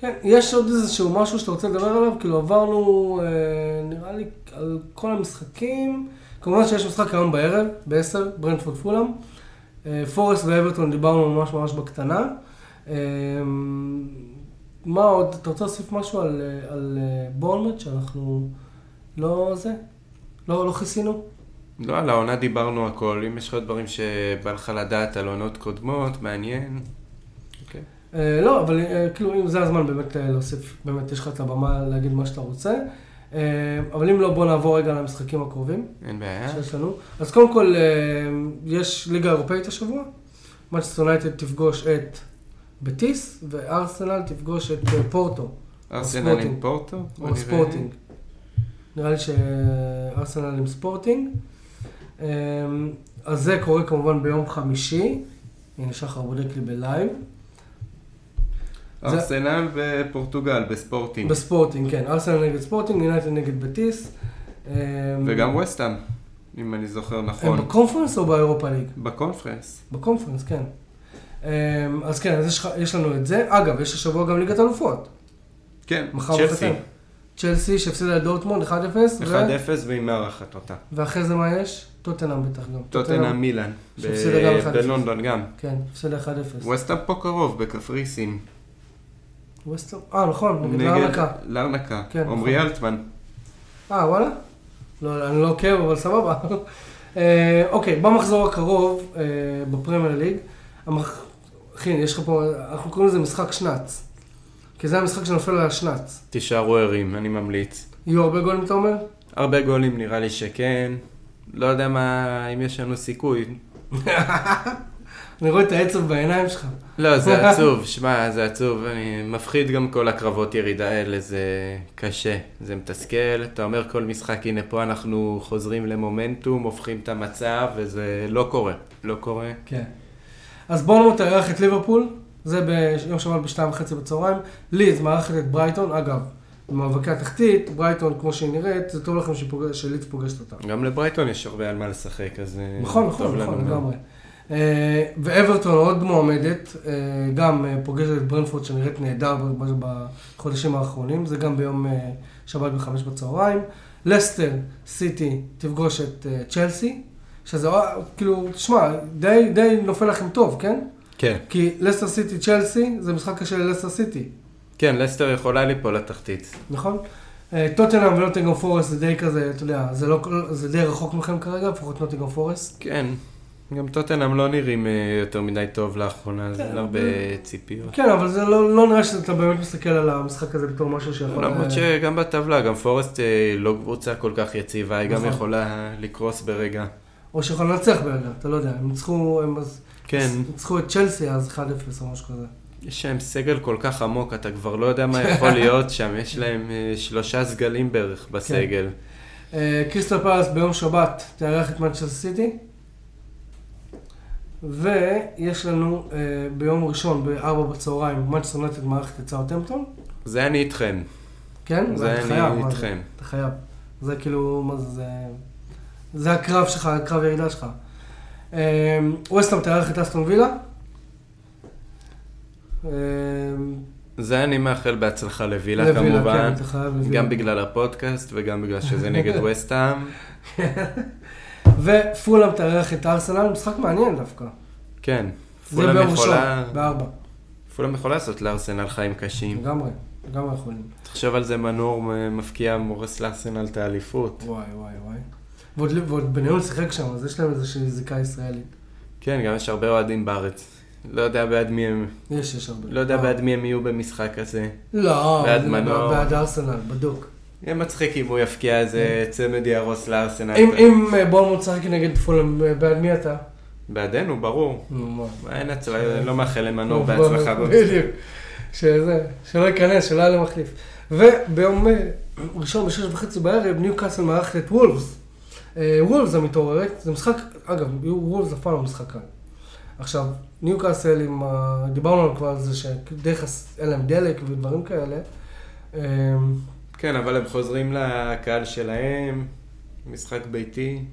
כן, יש עוד איזשהו משהו שאתה רוצה לדבר עליו, כאילו עברנו, אה, נראה לי, על כל המשחקים. כמובן שיש משחק היום בערב, ב-10, ברנדפורד פולאם. אה, פורסט ואברטון דיברנו ממש ממש בקטנה. אה, מה עוד? אתה רוצה להוסיף משהו על, אה, על בורנמוט שאנחנו לא זה? לא, לא כיסינו? לא, על העונה דיברנו הכל, אם יש לך דברים שבא לך לדעת על עונות קודמות, מעניין. אוקיי. אה, לא, אבל כאילו, אם זה הזמן באמת להוסיף, באמת יש לך את הבמה להגיד מה שאתה רוצה. אה, אבל אם לא, בוא נעבור רגע למשחקים הקרובים אין בעיה. שיש לנו. אז קודם כל, אה, יש ליגה אירופאית השבוע. מצ'סטר יונייטד תפגוש את בטיס, וארסנל תפגוש את אה, פורטו. ארסנל עם. פורטו? או. ספורטינג. נראה לי שארסנל עם ספורטינג. אז זה קורה כמובן ביום חמישי. הנה שחר בודק לי ב live. זה- ארסנל ופורטוגל בספורטינג. בספורטינג, כן. ארסנל נגד ספורטינג, יונייטד נגד בטיס. אה, וגם וסטאם. אם אני זוכר הם נכון. בקונפרנס או באירופה ליג? בקונפרנס. בקונפרנס, כן. אמ, אז כן, אז יש, יש לנו את זה. אגב, יש השבוע גם ליגת אלופות. כן, צ'לסי. צ'לסי שהפסידה לדורטמונד 1-0. ו- 1-0 ועם מארחת אותה. ואחרי זה מה יש? טוטנאם בטח גם. טוטנאם מילאן. ב- שהפסידה גם 1-0. בלונדון גם. כן, הפסידה 1-0. ווסטהאם פה קרוב, בקפריסין. אה נכון, נגד לארנקה. לארנקה. כן, עמרי נכון. אלטמן. אה, וואלה? לא, אני לא עוקב, אבל סבבה. אה, אוקיי, במחזור הקרוב, אה, בפרמייר ליג, המח... אחי, יש לך פה, אנחנו קוראים לזה משחק שנץ. כי זה המשחק שנופל על השנץ. תישארו ערים, אני ממליץ. יהיו הרבה גולים, אתה אומר? הרבה גולים נראה לי שכן. לא יודע מה, אם יש לנו סיכוי. אני רואה את העצב בעיניים שלך. לא, זה עצוב, שמע, זה עצוב. אני מפחיד גם כל הקרבות ירידה האלה, זה קשה. זה מתסכל. אתה אומר כל משחק, הנה פה אנחנו חוזרים למומנטום, הופכים את המצב, וזה לא קורה. לא קורה. כן. אז בואו תארח את ליברפול, זה ביום שבת בשתיים וחצי בצהריים. לידס מארחת את ברייטון, אגב, במאבקי התחתית, ברייטון כמו שהיא נראית, זה טוב לכם שלידס פוגשת אותה. גם לברייטון יש הרבה על מה לשחק, אז אה, נכון, נכון, נכון. לגמרי. ואברטון עוד מועמדת, אה, גם אה, פוגשת את ברנפורד שנראית נהדר בחודשים האחרונים, זה גם ביום אה, שבת בחמש בצהריים. לסטר סיטי תפגוש את אה, צ'לסי, שזה אה, כאילו, תשמע, די, די נופל לכם טוב, כן? כן. כי לסטר סיטי צ'לסי זה משחק קשה ללסטר סיטי, כן, לסטר יכולה ליפול לתחתית. נכון? אה, טוטנאם ונוטינגרם פורסט זה די כזה, אתה יודע, זה, לא, זה די רחוק מכם כרגע, לפחות נוטינגרם פורסט. כן. גם טוטנאם לא נראים אה, יותר מדי טוב לאחרונה, כן, אין הרבה ציפיות. כן, אבל זה לא, לא נראה שאתה באמת מסתכל על המשחק הזה בתור משהו שיכול... למרות שגם בטבלה, גם פורסט אה, לא קבוצה כל כך יציבה, היא גם נכון. יכולה לקרוס ברגע. או שיכול לנצח ברגע, אתה לא יודע, הם ניצחו, הם אז... כן, ניצחו את צ'לסי אז 1-0 או משהו כזה. יש להם סגל כל כך עמוק, אתה כבר לא יודע מה יכול להיות שם, יש להם אה, שלושה סגלים בערך בסגל. אה, קריסטל פלאס ביום שבת תארח את מנצ'סטר סיטי. ויש לנו אה, ביום ראשון ב-4 בצהריים, מנצ'סטר יונייטד מארחת את סאוטהמפטון. זה אני איתכם, כן? זה אני חייב? איתכם. אתה חייב. זה כאילו, מה זה, זה... זה הקרב שלך, הקרב ירידה שלך. אה, ווסטהאם תארח את אסטון וילה. אה, זה אני מאחל בהצלחה לווילה לווילה, כמובן, כן. גם בגלל הפודקאסט וגם בגלל שזה נגד וסטהאם. ופולאם תארח את ארסנל, משחק מעניין דווקא. כן, זה ביום ראשון, בארבע. פולאם יכולה לעשות לארסנל חיים קשים. לגמרי, לגמרי יכולים. תחשוב על זה מנור מפקיע מורס לארסנל את האליפות. וואי, וואי, וואי. ועוד, ועוד בניון שיחק שם, אז יש להם איזושהי זיקה ישראלית. כן, גם יש הרבה אוהדים בארץ. לא יודע בעד מי הם, יש, יש הרבה. לא יודע אה. בעד מי הם יהיו במשחק הזה. לא, בעד זה מנור. בעד ארסנל, בדוק. יהיה מצחיק אם הוא יפקיע איזה צמד יהרוס לארסנל. אם, אם אה, בורנמוט משחק נגד פולאם, אה, בעד מי אתה? בעדנו, ברור. אין הצלחה, לא מאחל למנור נו, בהצלחה. בדיוק. שזה, שלא ייכנס, שלא היה למחליף. וביום אה, ראשון בשש וחצי בערב, ניו קאסל מארחת את וולפס. וולפס המתעוררת, זה משחק, אגב, וולפס אף פעם לא משחק קל. עכשיו, ניו קאסל עם ה... דיברנו כבר על זה חס... אין להם דלק ודברים כאלה. כן, אבל הם חוזרים לקהל שלהם, משחק ביתי.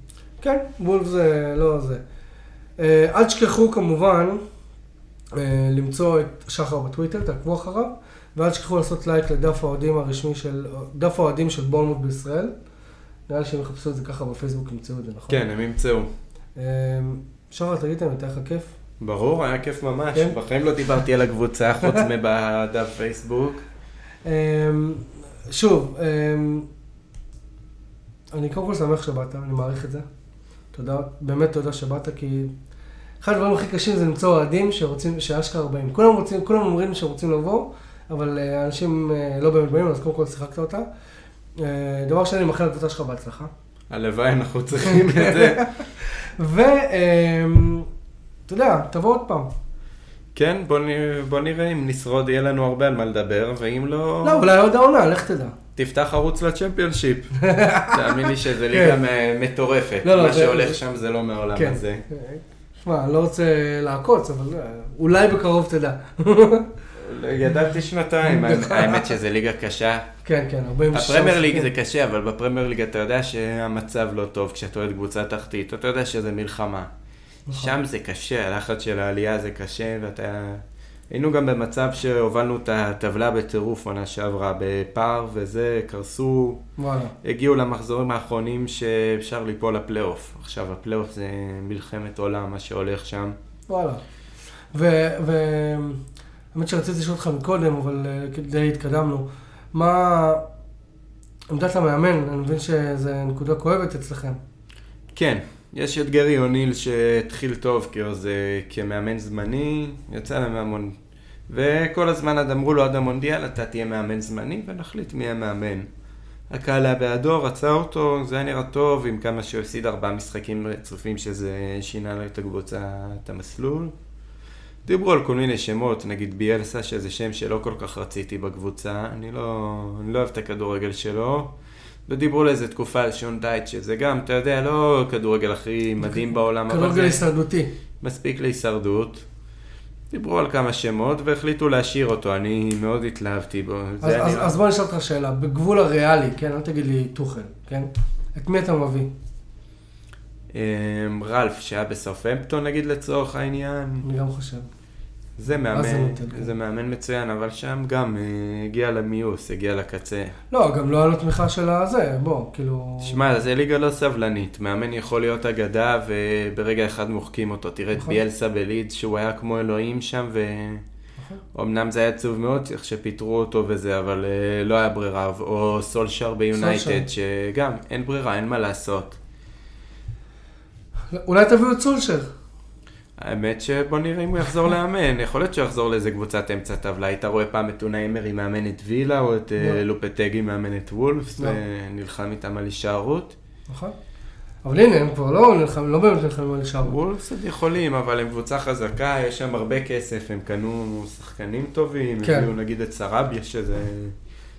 כן, וולף זה לא זה. אה, אל תשכחו כמובן אה, למצוא את שחר בטוויטר, תעקבו אחריו, ואל תשכחו לעשות לייק לדף האוהדים הרשמי של, דף האוהדים של בורנמוט בישראל. נראה לי שהם יחפשו את זה ככה בפייסבוק, ימצאו את זה, נכון? כן, הם ימצאו. אה, שחר, תגיד להם, הייתה לך כיף? ברור, היה כיף ממש. כן? בחיים לא דיברתי על הקבוצה, חוץ מבדף פייסבוק. שוב, אה, אני קודם כל שמח שבאת, אני מעריך את זה. תודה, באמת תודה שבאת, כי אחד הדברים הכי קשים זה למצוא אוהדים שרוצים, שאשכרה באים. כולם רוצים, כולם אומרים שהם רוצים לבוא, אבל אה, אנשים אה, לא באמת באים, אז קודם כל שיחקת אותה. אה, דבר שני, אני מאחל לקבוצה שלך בהצלחה. הלוואי, אנחנו צריכים את זה. ואתה יודע, תבוא עוד פעם. כן, בוא, נ... בוא נראה אם נשרוד, יהיה לנו הרבה על מה לדבר, ואם לא, לא, אולי עוד העונה, לך תדע. תפתח ערוץ לצ'מפיונשיפ. תאמין לי שזו ליגה מ- מטורפת. לא, לא, מה זה- שהולך זה- שם זה לא מהעולם כן. הזה. שמע, אני לא רוצה לעקוץ, אבל אה, אולי בקרוב תדע. גדלתי שנתיים, האמת שזה ליגה קשה. כן, כן, 46 הפרמייר ליג משחקים. זה קשה, אבל בפרמייר ליג אתה יודע שהמצב לא טוב כשאתה אוהד קבוצה תחתית, אתה יודע שזה מלחמה. נכון. שם זה קשה, הלחץ של העלייה זה קשה, ואתה... היינו גם במצב שהובלנו את הטבלה בטירוף עונה שעברה, בפער וזה, קרסו, וואלה. הגיעו למחזורים האחרונים שאפשר ליפול לפלייאוף. עכשיו הפלייאוף זה מלחמת עולם, מה שהולך שם. וואלה. ו... ו- האמת שרציתי לשאול אותך מקודם, אבל אה, די התקדמנו. מה עמדת המאמן? אני מבין שזו נקודה כואבת אצלכם. כן, יש את גרי אוניל שהתחיל טוב כאז, כמאמן זמני, יצא להם המון... וכל הזמן עד אמרו לו עד המונדיאל אתה תהיה מאמן זמני ונחליט מי המאמן. הקהל היה בעדו, רצה אותו, זה היה נראה טוב, עם כמה שהוא הפסיד ארבעה משחקים רצופים שזה שינה לו את הקבוצה, את המסלול. דיברו על כל מיני שמות, נגיד ביאלסה, שזה שם שלא כל כך רציתי בקבוצה, אני לא, אני לא אוהב את הכדורגל שלו. ודיברו על איזה תקופה על שון דייט, שזה גם, אתה יודע, לא כדורגל הכי מדהים בעולם, אבל כדורגל זה הישרדותי. מספיק להישרדות. דיברו על כמה שמות והחליטו להשאיר אותו, אני מאוד התלהבתי בו. אז, אז, נראה- אז בוא נשאל אותך שאלה, בגבול הריאלי, כן? אל תגיד לי טוחל, כן? את מי אתה מביא? אמ, רלף, שהיה בסרפמפטון נגיד לצורך העניין, אני גם חושב. זה מאמן. זה מאמן מצוין, אבל שם גם אה, הגיע למיוס, הגיע לקצה. לא, גם לא היה לו תמיכה של הזה, בוא, כאילו... שמע, זה ליגה לא סבלנית, מאמן יכול להיות אגדה וברגע אחד מוחקים אותו. תראה את נכון. ביאלסה בלידס שהוא היה כמו אלוהים שם נכון. ואומנם זה היה עצוב מאוד איך שפיטרו אותו וזה, אבל אה, לא היה ברירה. או סולשר ביונייטד, שגם אין ברירה, אין מה לעשות. אולי תביאו את סולשר. האמת שבוא נראה אם הוא יחזור לאמן, יכול להיות שהוא יחזור לאיזה קבוצת אמצע טבלה. היית רואה פעם את אונאי אמרי מאמן את וילה, או את אה, לא. לופטגי מאמן את וולפס, לא. ונלחם איתם על הישארות. נכון? אבל הנה, הם כבר לא נלחמים, לא באמת נלחמים על נשאר. וולפס עוד יכולים, אבל הם קבוצה חזקה, יש שם הרבה כסף, הם קנו שחקנים טובים, כן. הביאו נגיד את סרביה, שזה...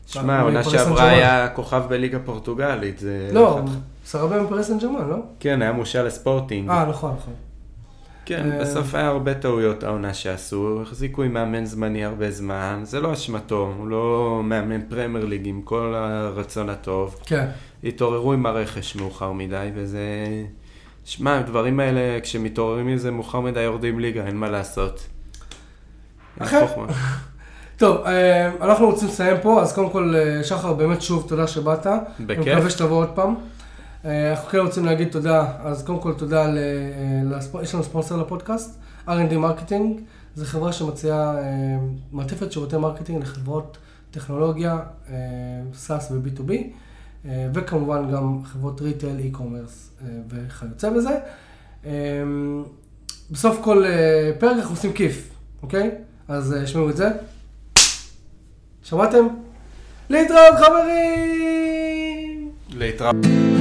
שמע, מפריס העונה שעברה. היה כוכב בליגה פורטוגלית, זה... לא, סרבה מפרס סן ג'רמן, לא? כן, היה מושל לספורטינג. אה, נכון, נכון. כן, אה, בסוף היה הרבה טעויות העונה שעשו, החזיקו עם מאמן זמני הרבה זמן, זה לא אשמתו, הוא לא מאמן פרמייר ליג עם כל הרצון הטוב. כן. התעוררו עם הרכש מאוחר מדי, וזה... שמע, הדברים האלה, כשמתעוררים מזה מאוחר מדי יורדים ליגה, אין מה לעשות. חוכמה. טוב, אה, אנחנו רוצים לסיים פה, אז קודם כל, אה, שחר, באמת שוב תודה שבאת. אני בכיף. מקווה שתבוא עוד פעם. אה, אנחנו כן רוצים להגיד תודה, אז קודם כל תודה, ל, אה, לספ... יש לנו ספונסר לפודקאסט, R&D Marketing, זו חברה שמציעה אה, מעטפת שירותי marketing לחברות טכנולוגיה, SaaS ו-B2B, אה, וכמובן גם חברות ריטייל, e-commerce וכיוצא בזה. בסוף כל פרק אנחנו עושים כיף, אוקיי? אז שמעו את זה. שמעתם? להתראות חברים! להתראות.